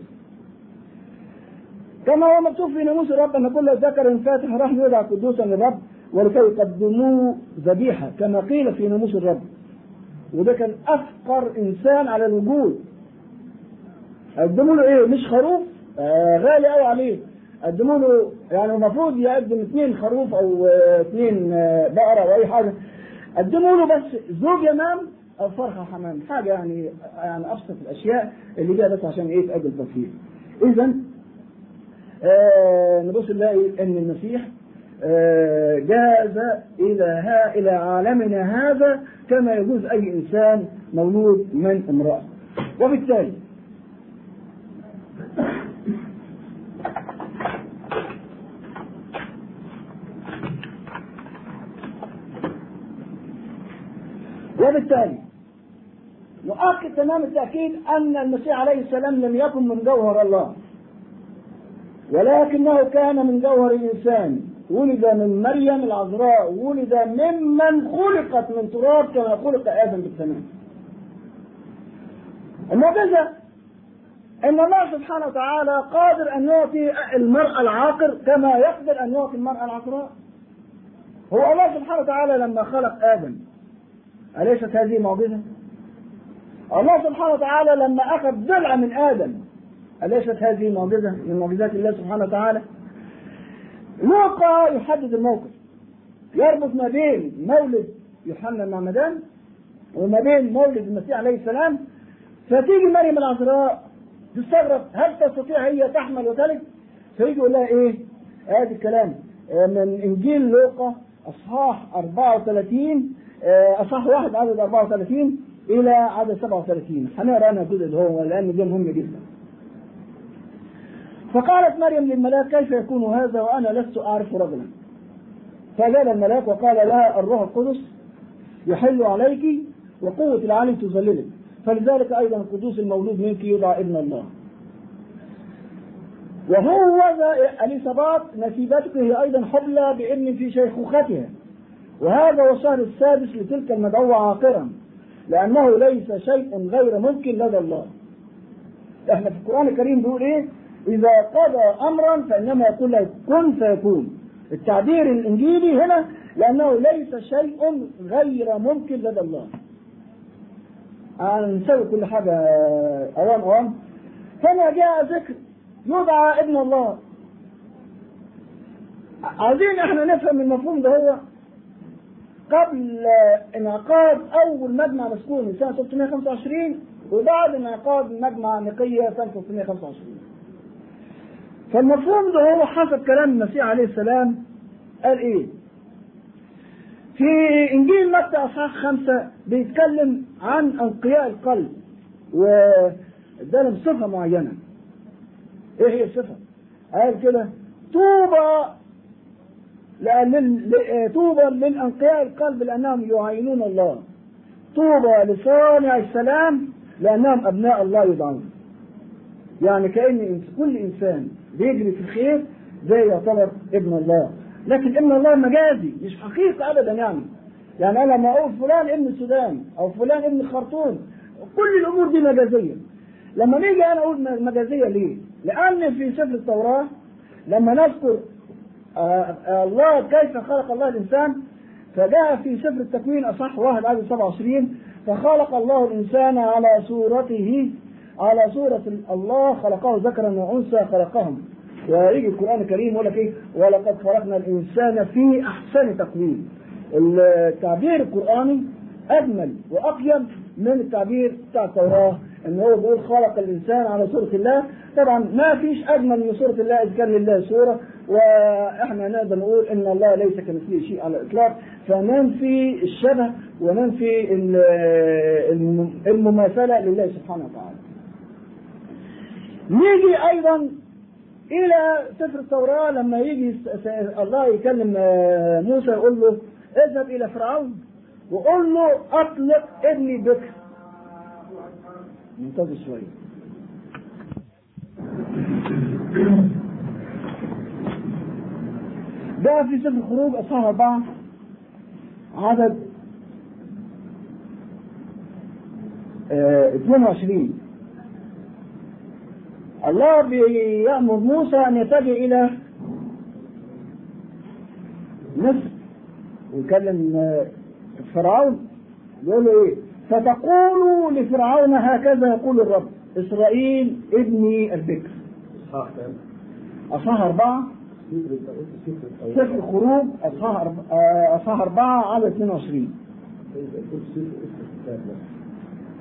كما هو مكتوب في ناموس الرب أن كل ذكر فاتح راح يدعى قدوسا للرب ولكي يقدموه ذبيحة كما قيل في ناموس الرب. وده كان أفقر إنسان على الوجود. قدموا له إيه؟ مش خروف؟ آه غالي قوي عليه. قدموا له يعني المفروض يقدم اثنين خروف أو اثنين بقرة أو أي حاجة. قدموا له بس زوج يمام أو فرخة حمام. حاجة يعني يعني أبسط الأشياء اللي جاية بس عشان إيه؟ تاجل تطهير إذا آه نبص نلاقي إن المسيح آه جاز إلى إلى عالمنا هذا كما يجوز أي إنسان مولود من امرأة. وبالتالي وبالتالي نؤكد تمام التأكيد أن المسيح عليه السلام لم يكن من جوهر الله. ولكنه كان من جوهر الإنسان. ولد من مريم العذراء. ولد ممن خلقت من تراب كما خلق آدم بالتمام. المعجزة أن الله سبحانه وتعالى قادر أن يعطي المرأة العاقر كما يقدر أن يعطي المرأة العذراء هو الله سبحانه وتعالى لما خلق آدم. أليست هذه معجزة؟ الله سبحانه وتعالى لما أخذ ضلع من آدم أليست هذه معجزة من معجزات الله سبحانه وتعالى؟ لوقا يحدد الموقف يربط ما بين مولد يوحنا المعمدان وما بين مولد المسيح عليه السلام فتيجي مريم العذراء تستغرب هل تستطيع هي تحمل وتلد؟ فيجي يقول لها إيه؟ آدي الكلام من إنجيل لوقا أصحاح 34 اصحاح واحد عدد 34 إلى عدد 37 هنقرا أنا الجزء ده هو لأن ده مهم جدا. فقالت مريم للملاك كيف يكون هذا وأنا لست أعرف رجلا. فجاء الملاك وقال لها الروح القدس يحل عليك وقوة العالم تظللك فلذلك أيضا القدوس المولود منك يدعى ابن الله وهو اليصابات نسيبتك هي أيضا حبلى بابن في شيخوختها وهذا هو الشهر السادس لتلك المدعوة عاقرا لأنه ليس شيء غير ممكن لدى الله. إحنا في القرآن الكريم بيقول إيه؟ إذا قضى أمرا فإنما يقول له كن فيكون. التعبير الإنجيلي هنا لأنه ليس شيء غير ممكن لدى الله. نسوي كل حاجة. أوام أوام فما جاء ذكر يدعى ابن الله. عايزين إحنا نفهم المفهوم ده هو. قبل انعقاد أول مجمع مسكوني سنة 325 وبعد انعقاد مجمع نقية سنة 325 فالمفهوم ده هو حسب كلام المسيح عليه السلام قال إيه؟ في إنجيل متى أصحاح خمسة بيتكلم عن أنقياء القلب وادالهم صفة معينة. إيه هي الصفة؟ قال كده طوبى لأن طوبى للانقياء القلب لأنهم يعينون الله. طوبى لصانع السلام لأنهم أبناء الله يدعون. يعني كأن كل إنسان بيجري في الخير ده يعتبر ابن الله. لكن ابن الله مجازي مش حقيقة أبدا يعني يعني أنا لما أقول فلان ابن السودان أو فلان ابن الخرطوم كل الأمور دي مجازية لما نيجي أنا أقول مجازية ليه؟ لأن في سفر التوراة لما نذكر الله كيف خلق الله الإنسان؟ فجاء في سفر التكوين أصح واحد عدد 27 فخلق الله الإنسان على صورته على صورة الله خلقه ذكرا وأنثى خلقهم. ويجي القرآن الكريم يقول لك إيه؟ ولقد خلقنا الإنسان في أحسن تقويم. التعبير القرآني أجمل وأقيم من التعبير بتاع التوراة. إن هو بيقول خلق الإنسان على صورة الله. طبعا ما فيش أجمل من صورة الله إذا كان لله صورة وإحنا نقدر نقول إن الله ليس كمثله شيء على الإطلاق. فننفي الشبه وننفي المماثلة لله سبحانه وتعالى. نيجي أيضا إلى سفر التوراة. لما يجي الله يكلم موسى يقول له اذهب إلى فرعون وقول له أطلق ابني بكر. منتظر شوية ده في سفر الخروج اصحاح أربعة. عدد آه 22 الله بيأمر موسى أن يتجه إلى مصر ويكلم فرعون. يقول له إيه؟ فتقولوا لفرعون هكذا يقول الرب إسرائيل ابني البكر. أصحاح أربعة سفر الخروج أصحاح أصحاح أربعة عدد 22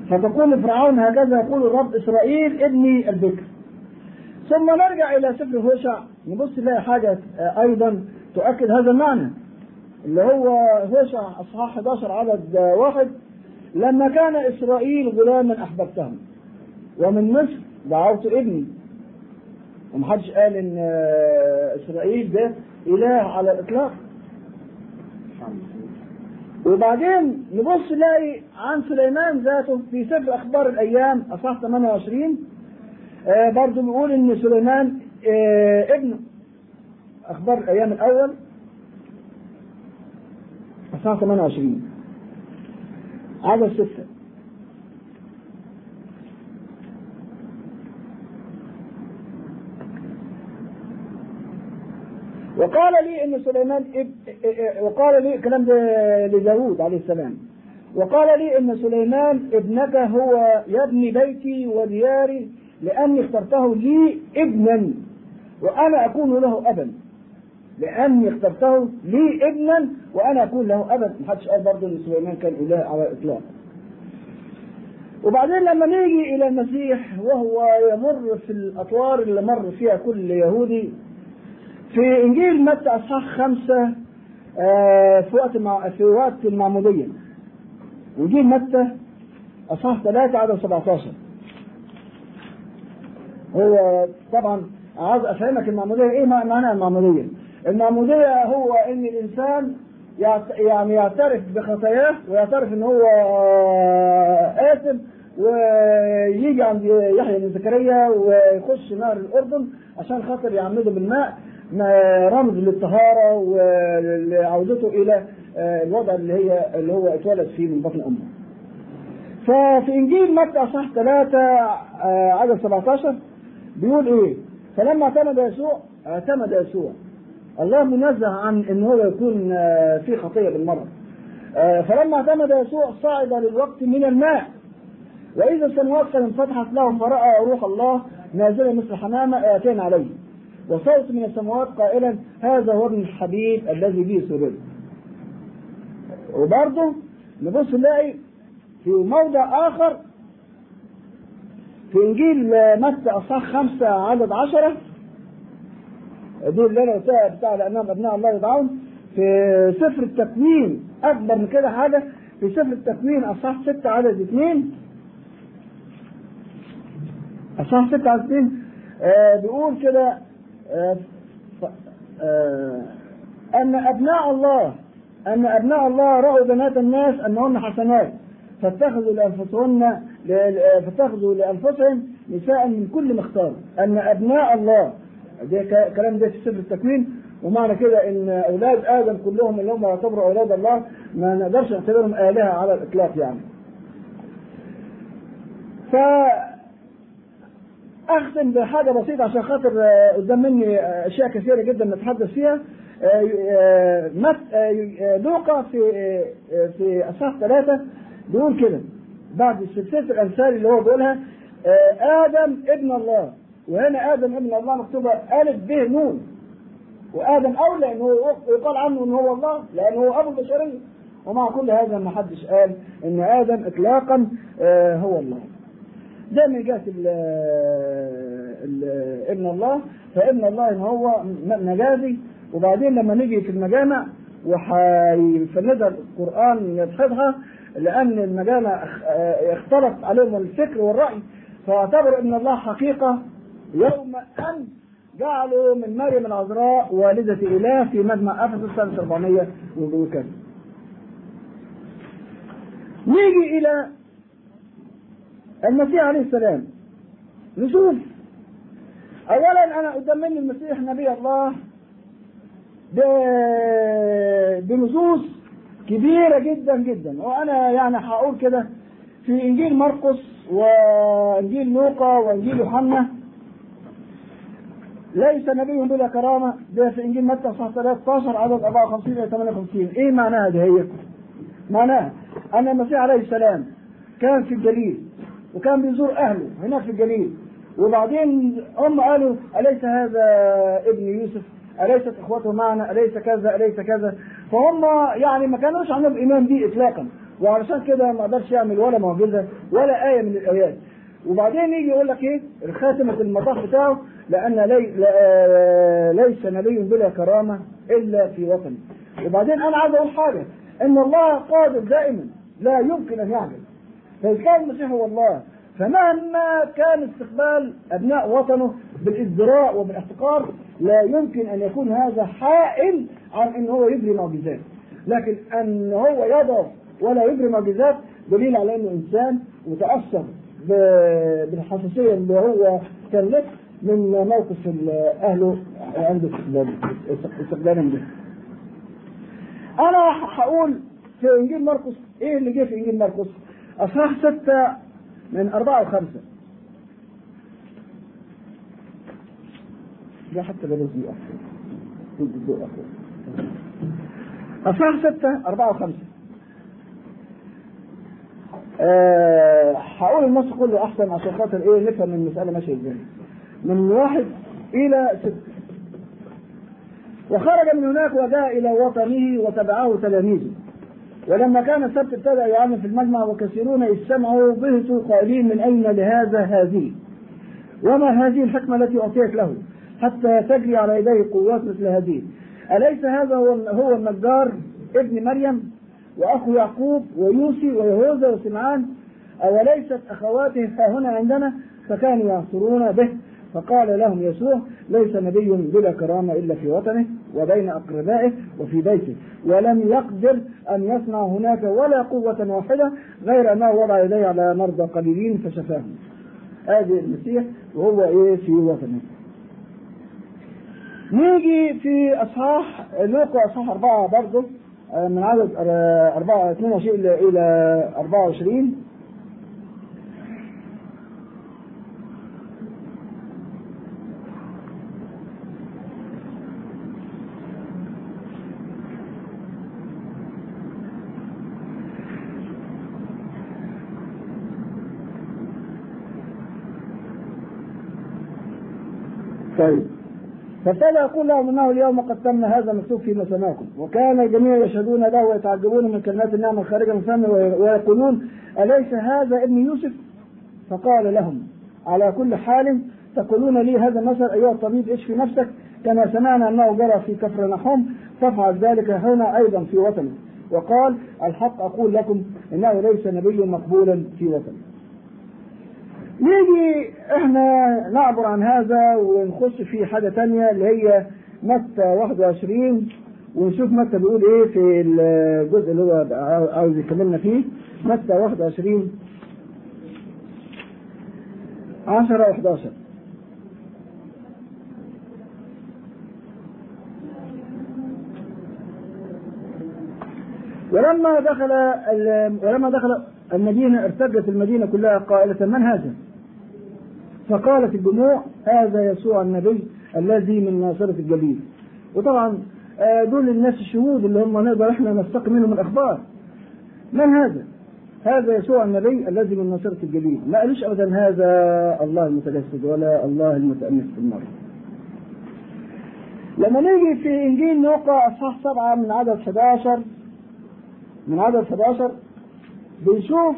فتقول لفرعون هكذا يقول الرب إسرائيل ابني البكر. ثم نرجع إلى سفر هوشع نبص نلاقي حاجة أيضا تؤكد هذا المعنى اللي هو هوشع أصحاح 11 عدد واحد لما كان إسرائيل غلاما أحببتهم. ومن مصر دعوت ابني. ومحدش قال إن إسرائيل ده إله على الإطلاق. وبعدين نبص نلاقي عن سليمان ذاته في سفر أخبار الأيام أصحاح 28 آه برضه بيقول إن سليمان آه ابنه أخبار الأيام الأول أصحاح 28 عدد ستة وقال لي إن سليمان اب... وقال لي الكلام ده لداوود عليه السلام. وقال لي إن سليمان ابنك هو يبني بيتي ودياري لأني اخترته لي ابنا وأنا أكون له أبا. لأني اخترته لي ابنا وأنا اكون له ابا محدش قال برضه إن سليمان كان إله على الإطلاق وبعدين لما نيجي إلى المسيح وهو يمر في الأطوار اللي مر فيها كل يهودي في إنجيل متى اصحاح خمسة آه في وقت. في وقت المعمودية انجيل متى اصحاح ثلاثة عدد 17 هو طبعا عاوز أفهمك المعمودية إيه معنى المعمودية؟ المعمودية هو إن الإنسان يعني يعترف بخطاياه ويعترف إن هو آثم ويجي عند يحيى بن زكريا ويخش نهر الأردن عشان خاطر يعمده بالماء رمز للطهارة ولعودته إلى الوضع اللي هي اللي هو اتولد فيه من بطن أمه. ففي إنجيل متى اصحاح 3 عدد 17 بيقول إيه؟ فلما اعتمد يسوع اعتمد يسوع الله منزه عن إن هو يكون في خطية بالمرة. فلما اعتمد يسوع صعد للوقت من الماء. وإذا السماوات قد انفتحت له فرأى روح الله نازلا مثل حمامة آتين عليه. وصوت من السماوات قائلا هذا هو ابن الحبيب الذي به سرر وبرضه نبص نلاقي في موضع آخر في إنجيل متى أصحاح خمسة عدد عشرة أنا قلتها بتاع لأنهم أبناء الله يدعون في سفر التكوين. أكبر من كده حاجة في سفر التكوين أصحاح ستة عدد اثنين أصحاح ستة عدد اثنين آه بيقول كده آه آه أن أبناء الله أن أبناء الله رأوا بنات الناس أنهن حسنات فاتخذوا لأنفسهن فاتخذوا لأنفسهم نساء من كل ما اختاروا أن أبناء الله ده كلام ده في سفر التكوين. ومعنى كده إن أولاد آدم كلهم اللي هم يعتبروا أولاد الله ما نقدرش نعتبرهم آلهة على الإطلاق يعني. ف أختم بحاجة بسيطة عشان خاطر قدام مني أشياء كثيرة جدا نتحدث فيها. مت لوقا في في أصحاح ثلاثة بيقول كده بعد سلسله الأمثال اللي هو بيقولها آدم ابن الله. وهنا آدم ابن الله مكتوبة ألف ب نون. وآدم أولى إنه يقال عنه ان هو الله لأنه هو ابو البشريه ومع كل هذا ما حدش قال إن آدم اطلاقا هو الله. ده من جهه ابن الله فابن الله إن هو مجازي. وبعدين لما نيجي في المجامع وحيفندها القرآن يدحضها لأن المجامع اختلط عليهم الفكر والرأي. فاعتبروا إن الله حقيقة يوم ان جعلوا من مريم العذراء والدة إله في مجمع أفسس سنة 400 وكذا. نيجي إلى المسيح عليه السلام. نشوف. أولا أنا قدام مني المسيح نبي الله بنصوص كبيرة جدا جدا. وأنا يعني هقول كده في إنجيل مرقس وإنجيل لوقا وإنجيل يوحنا. ليس نبي بلا كرامة ده في إنجيل متى صح 13 عدد 54 إلى 58 إيه معناها دي هي؟ معناها أن المسيح عليه السلام كان في الجليل وكان بيزور أهله هناك في الجليل وبعدين هم قالوا أليس هذا ابن يوسف؟ أليست إخوته معنا؟ أليس كذا؟ أليس كذا؟ فهم يعني ما كانوش عندهم إيمان بيه إطلاقا وعلشان كده ما قدرش يعمل ولا معجزة ولا آية من الآيات وبعدين يجي يقول لك إيه خاتمة المطاف بتاعه لأن لي ليس نبي بلا كرامة إلا في وطنه وبعدين أنا عايز أقول حاجة إن الله قادر دائما لا يمكن أن يعجز فإذا كان المسيح هو الله فمهما كان استقبال أبناء وطنه بالازدراء وبالاحتقار لا يمكن أن يكون هذا حائل عن أن هو يجري معجزات. لكن أن هو يضعف ولا يجري معجزات دليل على أنه إنسان متأثر بالحساسية اللي هو كان له من موقف أهله عند استقبالهم به. أنا هقول في إنجيل مرقس إيه اللي جه في إنجيل مرقس؟ أصحاح ستة من أربعة وخمسة. ده حتى بلاش دي أحسن. أصحاح ستة أربعة وخمسة. أه هقول النص كله احسن عشان خاطر إيه نفهم المسألة ماشية إزاي. من واحد إلى ست. وخرج من هناك وجاء إلى وطنه وتبعه تلاميذه. ولما كان السبت ابتدأ يعلم في المجمع وكثيرون إذ سمعوا بهتوا قائلين من أين لهذا هذه؟ وما هذه الحكمة التي أعطيت له؟ حتى تجري على يديه قوات مثل هذه. أليس هذا هو النجار ابن مريم وأخو يعقوب ويوسي ويهوذا وسمعان أوليست أخواته ها هنا عندنا فكانوا يعصرون به فقال لهم يسوع ليس نبي بلا كرامة إلا في وطنه وبين أقربائه وفي بيته ولم يقدر أن يصنع هناك ولا قوة واحدة غير انه وضع يديه على مرضى قليلين فشفاهم. هذه المسيح وهو إيه في وطنه. نيجي في أصحاح لوقا أصحاح أربعة برضه من عدد 4 22 إلى 24 طيب فابتدى يقول لهم إنه اليوم قد تم هذا مكتوب في سماكم وكان الجميع يشهدون له ويتعجبون من كلمات النعمه الخارجه من فمه ويقولون أليس هذا ابن يوسف؟ فقال لهم على كل حال تقولون لي هذا المثل أيها الطبيب اشفي نفسك؟ كما سمعنا أنه جرى في كفر نحوم فافعل ذلك هنا أيضا في وطنك وقال الحق أقول لكم إنه ليس نبي مقبولا في وطنه. نيجي إحنا نعبر عن هذا ونخش في حاجة تانية اللي هي متى 21 ونشوف متى بيقول إيه في الجزء اللي هو عاوز يكملنا فيه. متى 21 10 و11 ولما دخل ولما دخل المدينة ارتجت المدينة كلها قائلة من هذا؟ فقالت الجموع هذا يسوع النبي الذي من ناصرة الجليل وطبعا دول الناس الشهود اللي هم نقدر إحنا نستقي منهم الأخبار من هذا؟ هذا يسوع النبي الذي من ناصرة الجليل ما قالوش ابدا هذا الله المتجسد ولا الله المتأنس في المرض لما نيجي في إنجيل نوقع اصحاح سبعة من عدد 11 من عدد 11 بنشوف.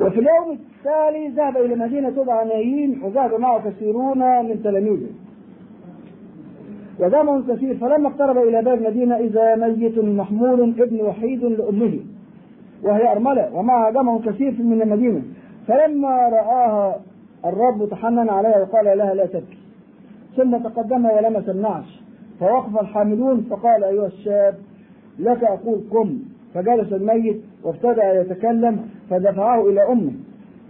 وفي اليوم التالي ذهب إلى مدينة تدعى نايين وذهب معه كثيرون من تلاميذه. ودمع كثير فلما اقترب إلى باب المدينة إذا ميت محمول ابن وحيد لأمه وهي أرملة ومعها دمع كثير من المدينة. فلما رآها الرب تحنن عليها وقال لها لا تبكي. ثم تقدم ولمس النعش. فوقف الحاملون فقال أيها الشاب لك أقول قم. فجلس الميت وابتدأ يتكلم فدفعه إلى أمه.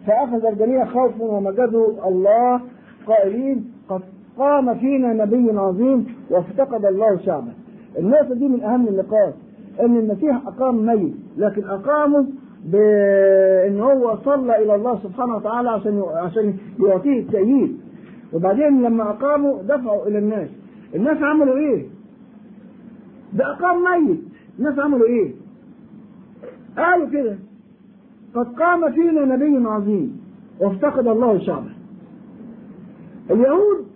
فأخذ الجميع خوفا ومجدوا الله قائلين قد قام فينا نبي عظيم وافتقد الله شعبه. النقطة دي من أهم النقاط إن المسيح أقام ميت لكن أقامه بإن هو صلى إلى الله سبحانه وتعالى عشان عشان يعطيه التأييد. وبعدين لما أقاموا دفعوا إلى الناس. الناس عملوا إيه؟ ده أقام ميت. الناس عملوا إيه؟ قالوا كده. قد قام فينا نبي عظيم وافتقد الله شعبه. اليهود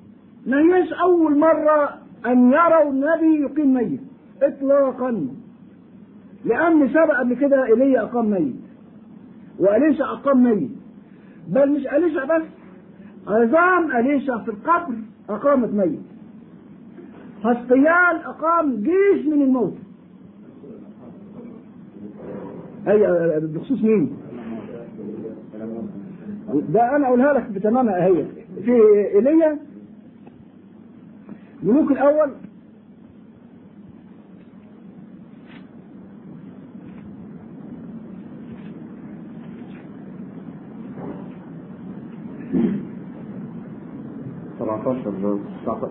ما هيش أول مرة أن يروا النبي يقيم ميت. إطلاقا. لأن سبق قبل كده إيليا أقام ميت. وأليشع أقام ميت. بل مش أليشع بس عظام أليشع في القبر أقامت ميت. حسقيال أقام جيش من الموت. أي بخصوص مين؟ ده أنا أقولها لك بتمامها هي. في إيليا ملوك الأول.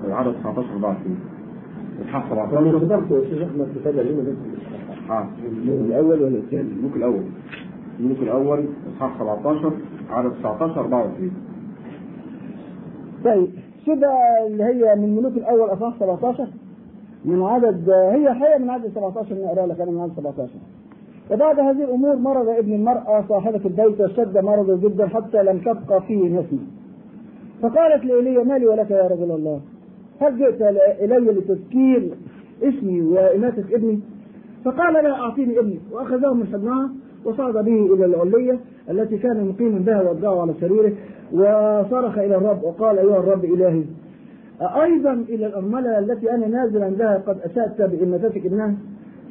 عدد 19 24 اصحاح أنا 17 حضرت يا أستاذ أحمد في هذا اليوم آه. الأول ولا الثاني؟ الملوك الأول. الملوك الأول اصحاح 17 عدد 19 24 طيب كده اللي هي من ملوك الأول اصحاح 17 من عدد هي حقيقه من عدد 17 نقرا لك أنا من عدد 17 وبعد هذه الأمور مرض ابن المرأة صاحبة البيت واشتد مرضه جدا حتى لم تبقى فيه نسمه فقالت لإيليا مالي ولك يا رجل الله؟ هل جئت إلي لتذكير اسمي وإماتة ابني؟ فقال لا أعطيني ابني. وأخذه من حضنها وصعد به إلى العلية التي كان مقيما بها وأضجعه على سريره وصرخ إلى الرب وقال أيها الرب إلهي أيضا إلى الأرملة التي أنا نازل عندها قد أسأت بإماتتك ابنها؟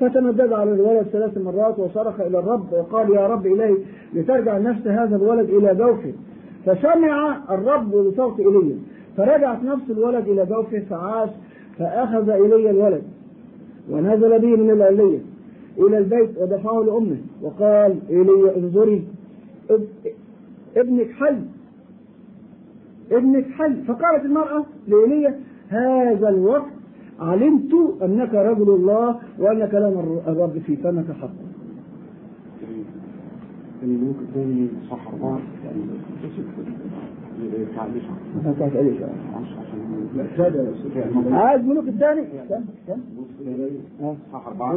فتمدد على الولد ثلاث مرات وصرخ إلى الرب وقال يا رب إلهي لترجع نفس هذا الولد إلى جوفه فسمع الرب بصوت ايليا فرجعت نفس الولد إلى جوفه فعاش فأخذ ايليا الولد ونزل به من العلية إلى البيت ودفعه لأمه وقال ايليا انظري إب- ابنك حي ابنك حي. فقالت المرأة لإيليا هذا الوقت علمت أنك رجل الله وأن كلام الرب في فمك حق. الملوك الثاني اصحاح 4 يا أستاذ. عايز ملوك الثاني. اصحاح أربعة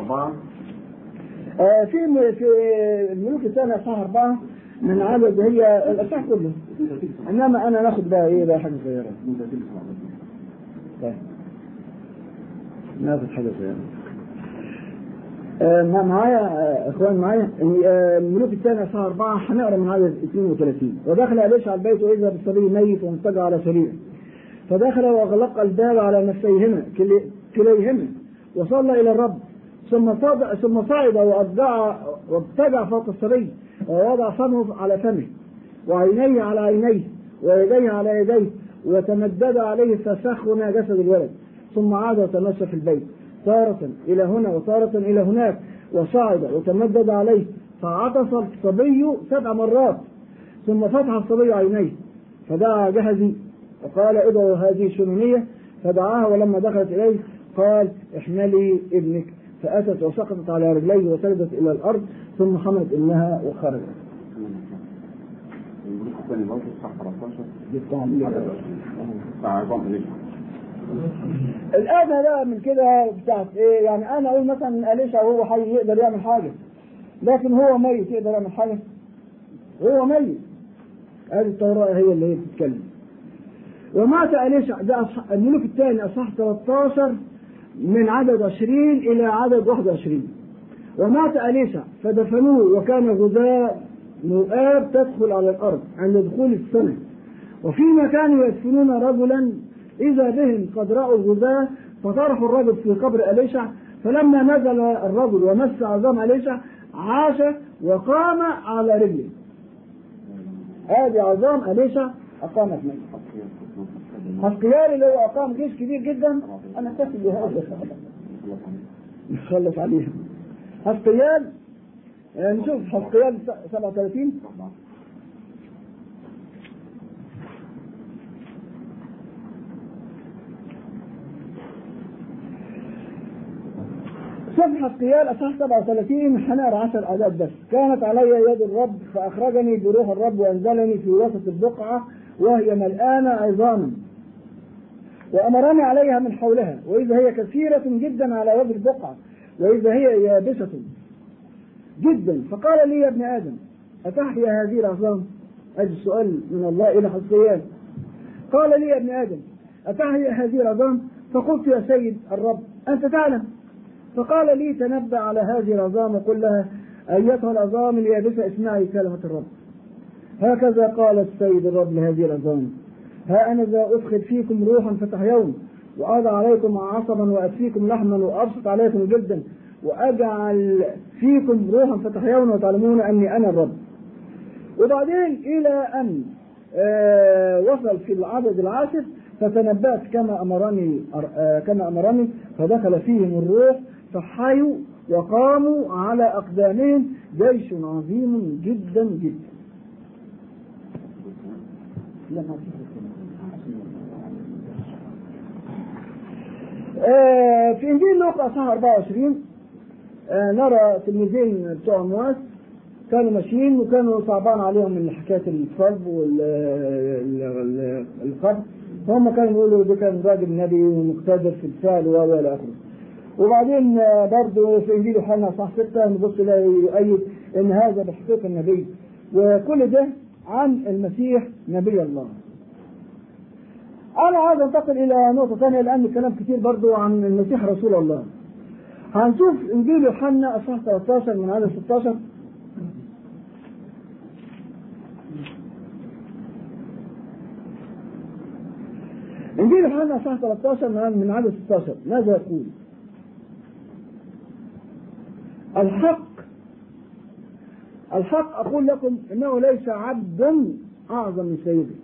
أربعة آه، في في الملوك الثاني أصحاح أربعة. من عدد هي الأصحاح كله. إنما أنا ناخد بقى إيه؟ بقى حاجة صغيرة. طيب. ناخد حاجة صغيرة. آه، مع- معايا آه، إخوان معايا آه، الملوك الثاني اصحاح أربعة هنقرا من عدد 32 ودخل اليشع البيت وإذا بالصبي ميت ومضطجع على سرير. فدخل وأغلق الباب على نفسيهما كلي- كليهما. وصلى إلى الرب. ثم صعد ثم صعد واضجع وابتدع فوق الصبي ووضع فمه على فمه. وعينيه على عينيه ويديه على يديه. وتمدد عليه فسخن جسد الولد. ثم عاد وتمشى في البيت. تارة إلى هنا وتارة إلى هناك وصعد وتمدد عليه فعطس الصبي سبع مرات ثم فتح الصبي عينيه فدعا جهزي وقال ادعوا هذه الشنونية فدعاها ولما دخلت إليه قال احملي ابنك. فأتت وسقطت على رجليه وسجدت إلى الأرض ثم حملت ابنها وخرجت. اصحاح 13 دي بتاع بتاع عظام ليش الآن بقى من كده بتاعت إيه؟ يعني أنا أقول مثلا اليشع وهو حي يقدر يعمل حاجة؟ لكن هو ميت يقدر يعمل حاجة؟ هو ميت. هذه التوراة هي اللي هي بتتكلم. ومات اليشع ده أصح- الملوك الثاني اصح 13 من عدد 20 إلى عدد 21 ومات اليشع فدفنوه وكان غذاء مؤاب تدخل على الأرض عند دخول السنة. وفيما كانوا يدفنون رجلا إذا بهم قد رأوا الغزاة فطرحوا الرجل في قبر أليشع فلما نزل الرجل ومس عظام أليشع عاش وقام على رجله. هذه عظام أليشع أقامت منه. حسقيال اللي هو أقام جيش كبير جدا أنا أكتفي بهذا. نخلص عليها حسقيال نشوف حسقيال 37 صفحة قيال أصح 37 هنقرا 10 أعداد بس. كانت علي يد الرب فأخرجني بروح الرب وأنزلني في وسط البقعة وهي ملآنة عظاما وأمرني عليها من حولها. وإذا هي كثيرة جدا على وجه البقعة وإذا هي يابسة جدا. فقال لي يا ابن آدم أتحيا هذه العظام؟ أجل السؤال من الله إلى حسيان قال لي يا ابن آدم أتحيا هذه العظام؟ فقلت يا سيد الرب أنت تعلم فقال لي تنبأ على هذه العظام وقل لها أيتها العظام اليابسة اسمعي كلمة الرب. هكذا قال السيد الرب لهذه العظام. ها أنا ذا أدخل فيكم روحا فتحيون وأضع عليكم عصبا وأسفيكم لحما وأبسط عليكم جلدا وأجعل فيكم روحا فتحيون وتعلمون أني أنا الرب. وبعدين إلى أن آه وصل في العدد العاشر فتنبأت كما أمرني آه كما أمرني فدخل فيهم الروح فحيوا وقاموا على أقدامهم جيش عظيم جدا جدا آه في إنجيل لوقا أصحاح 24 آه نرى تلميذين بتوع مواس كانوا ماشيين وكانوا صعبان عليهم من حكاية الصلب والقبر فهم كانوا يقولوا ده كان راجل نبي ومقتدر في الفعل و إلى آخره. وبعدين برضه في انجيل يوحنا صح 6 نبص نلاقي يؤيد إن هذا بحقيقة النبي وكل ده عن المسيح نبي الله. أنا عايز أنتقل إلى نقطة ثانية لأن الكلام كتير برضه عن المسيح رسول الله. هنشوف إنجيل يوحنا اصحاح 13 من عدد 16 إنجيل يوحنا اصحاح 13 من عدد 16 ماذا يقول؟ الحق الحق أقول لكم إنه ليس عبد أعظم من سيده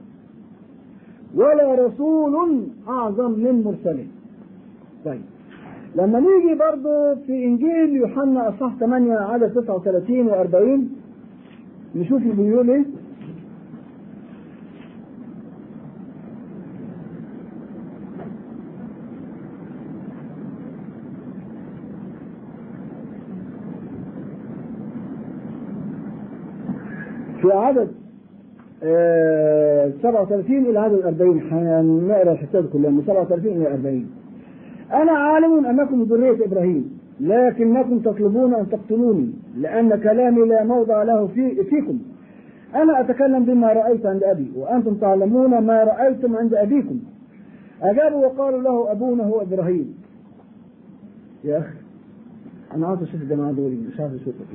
ولا رسول أعظم من مرسله. طيب لما نيجي برضه في إنجيل يوحنا أصحاح 8 عدد 39 و40 نشوف بيقول إيه؟ في عدد آه 37 إلى عدد 40 هنقرا الحساب كلها من 37 إلى 40 أنا عالم أنكم ذرية إبراهيم لكنكم تطلبون أن تقتلوني لأن كلامي لا موضع له في فيكم. أنا أتكلم بما رأيت عند أبي وأنتم تعلمون ما رأيتم عند أبيكم. اجابوا وقالوا له أبونا هو إبراهيم. يا أخي أنا عاوز أشوف الجماعة دول مش عاوز اشوفك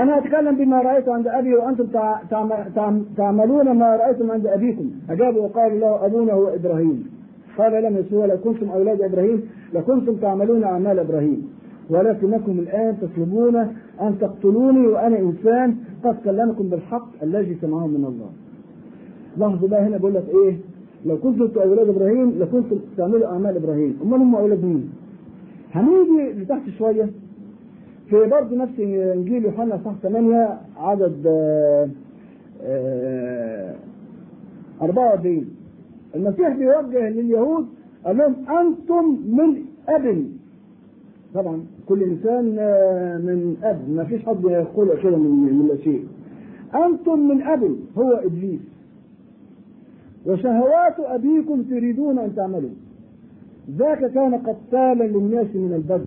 أنا أتكلم بما رأيت عند أبي وأنتم تع- تعم- تعم- تعملون ما رأيتم عند أبيكم. أجابوا وقالوا له أبونا هو إبراهيم. قال لم يسوع لو كنتم أولاد إبراهيم لكنتم تعملون أعمال إبراهيم. ولكنكم الآن تطلبون أن تقتلوني وأنا إنسان قد كلمكم بالحق الذي سمعه من الله. لاحظوا بقى هنا بيقول لك إيه؟ لو كنتم أولاد إبراهيم لكنتم تعملوا أعمال إبراهيم. أمال هم أولاد مين؟ هنيجي لتحت شوية. في برضه نفس إنجيل يوحنا صح 8 عدد آه، آه، 44 المسيح بيوجه لليهود قال لهم أنتم من أب. طبعا كل إنسان آه، من أب. ما فيش حد يقول كده من من شيء. أنتم من أب. هو إبليس. وشهوات أبيكم تريدون أن تعملوا. ذاك كان قتالا للناس من البدء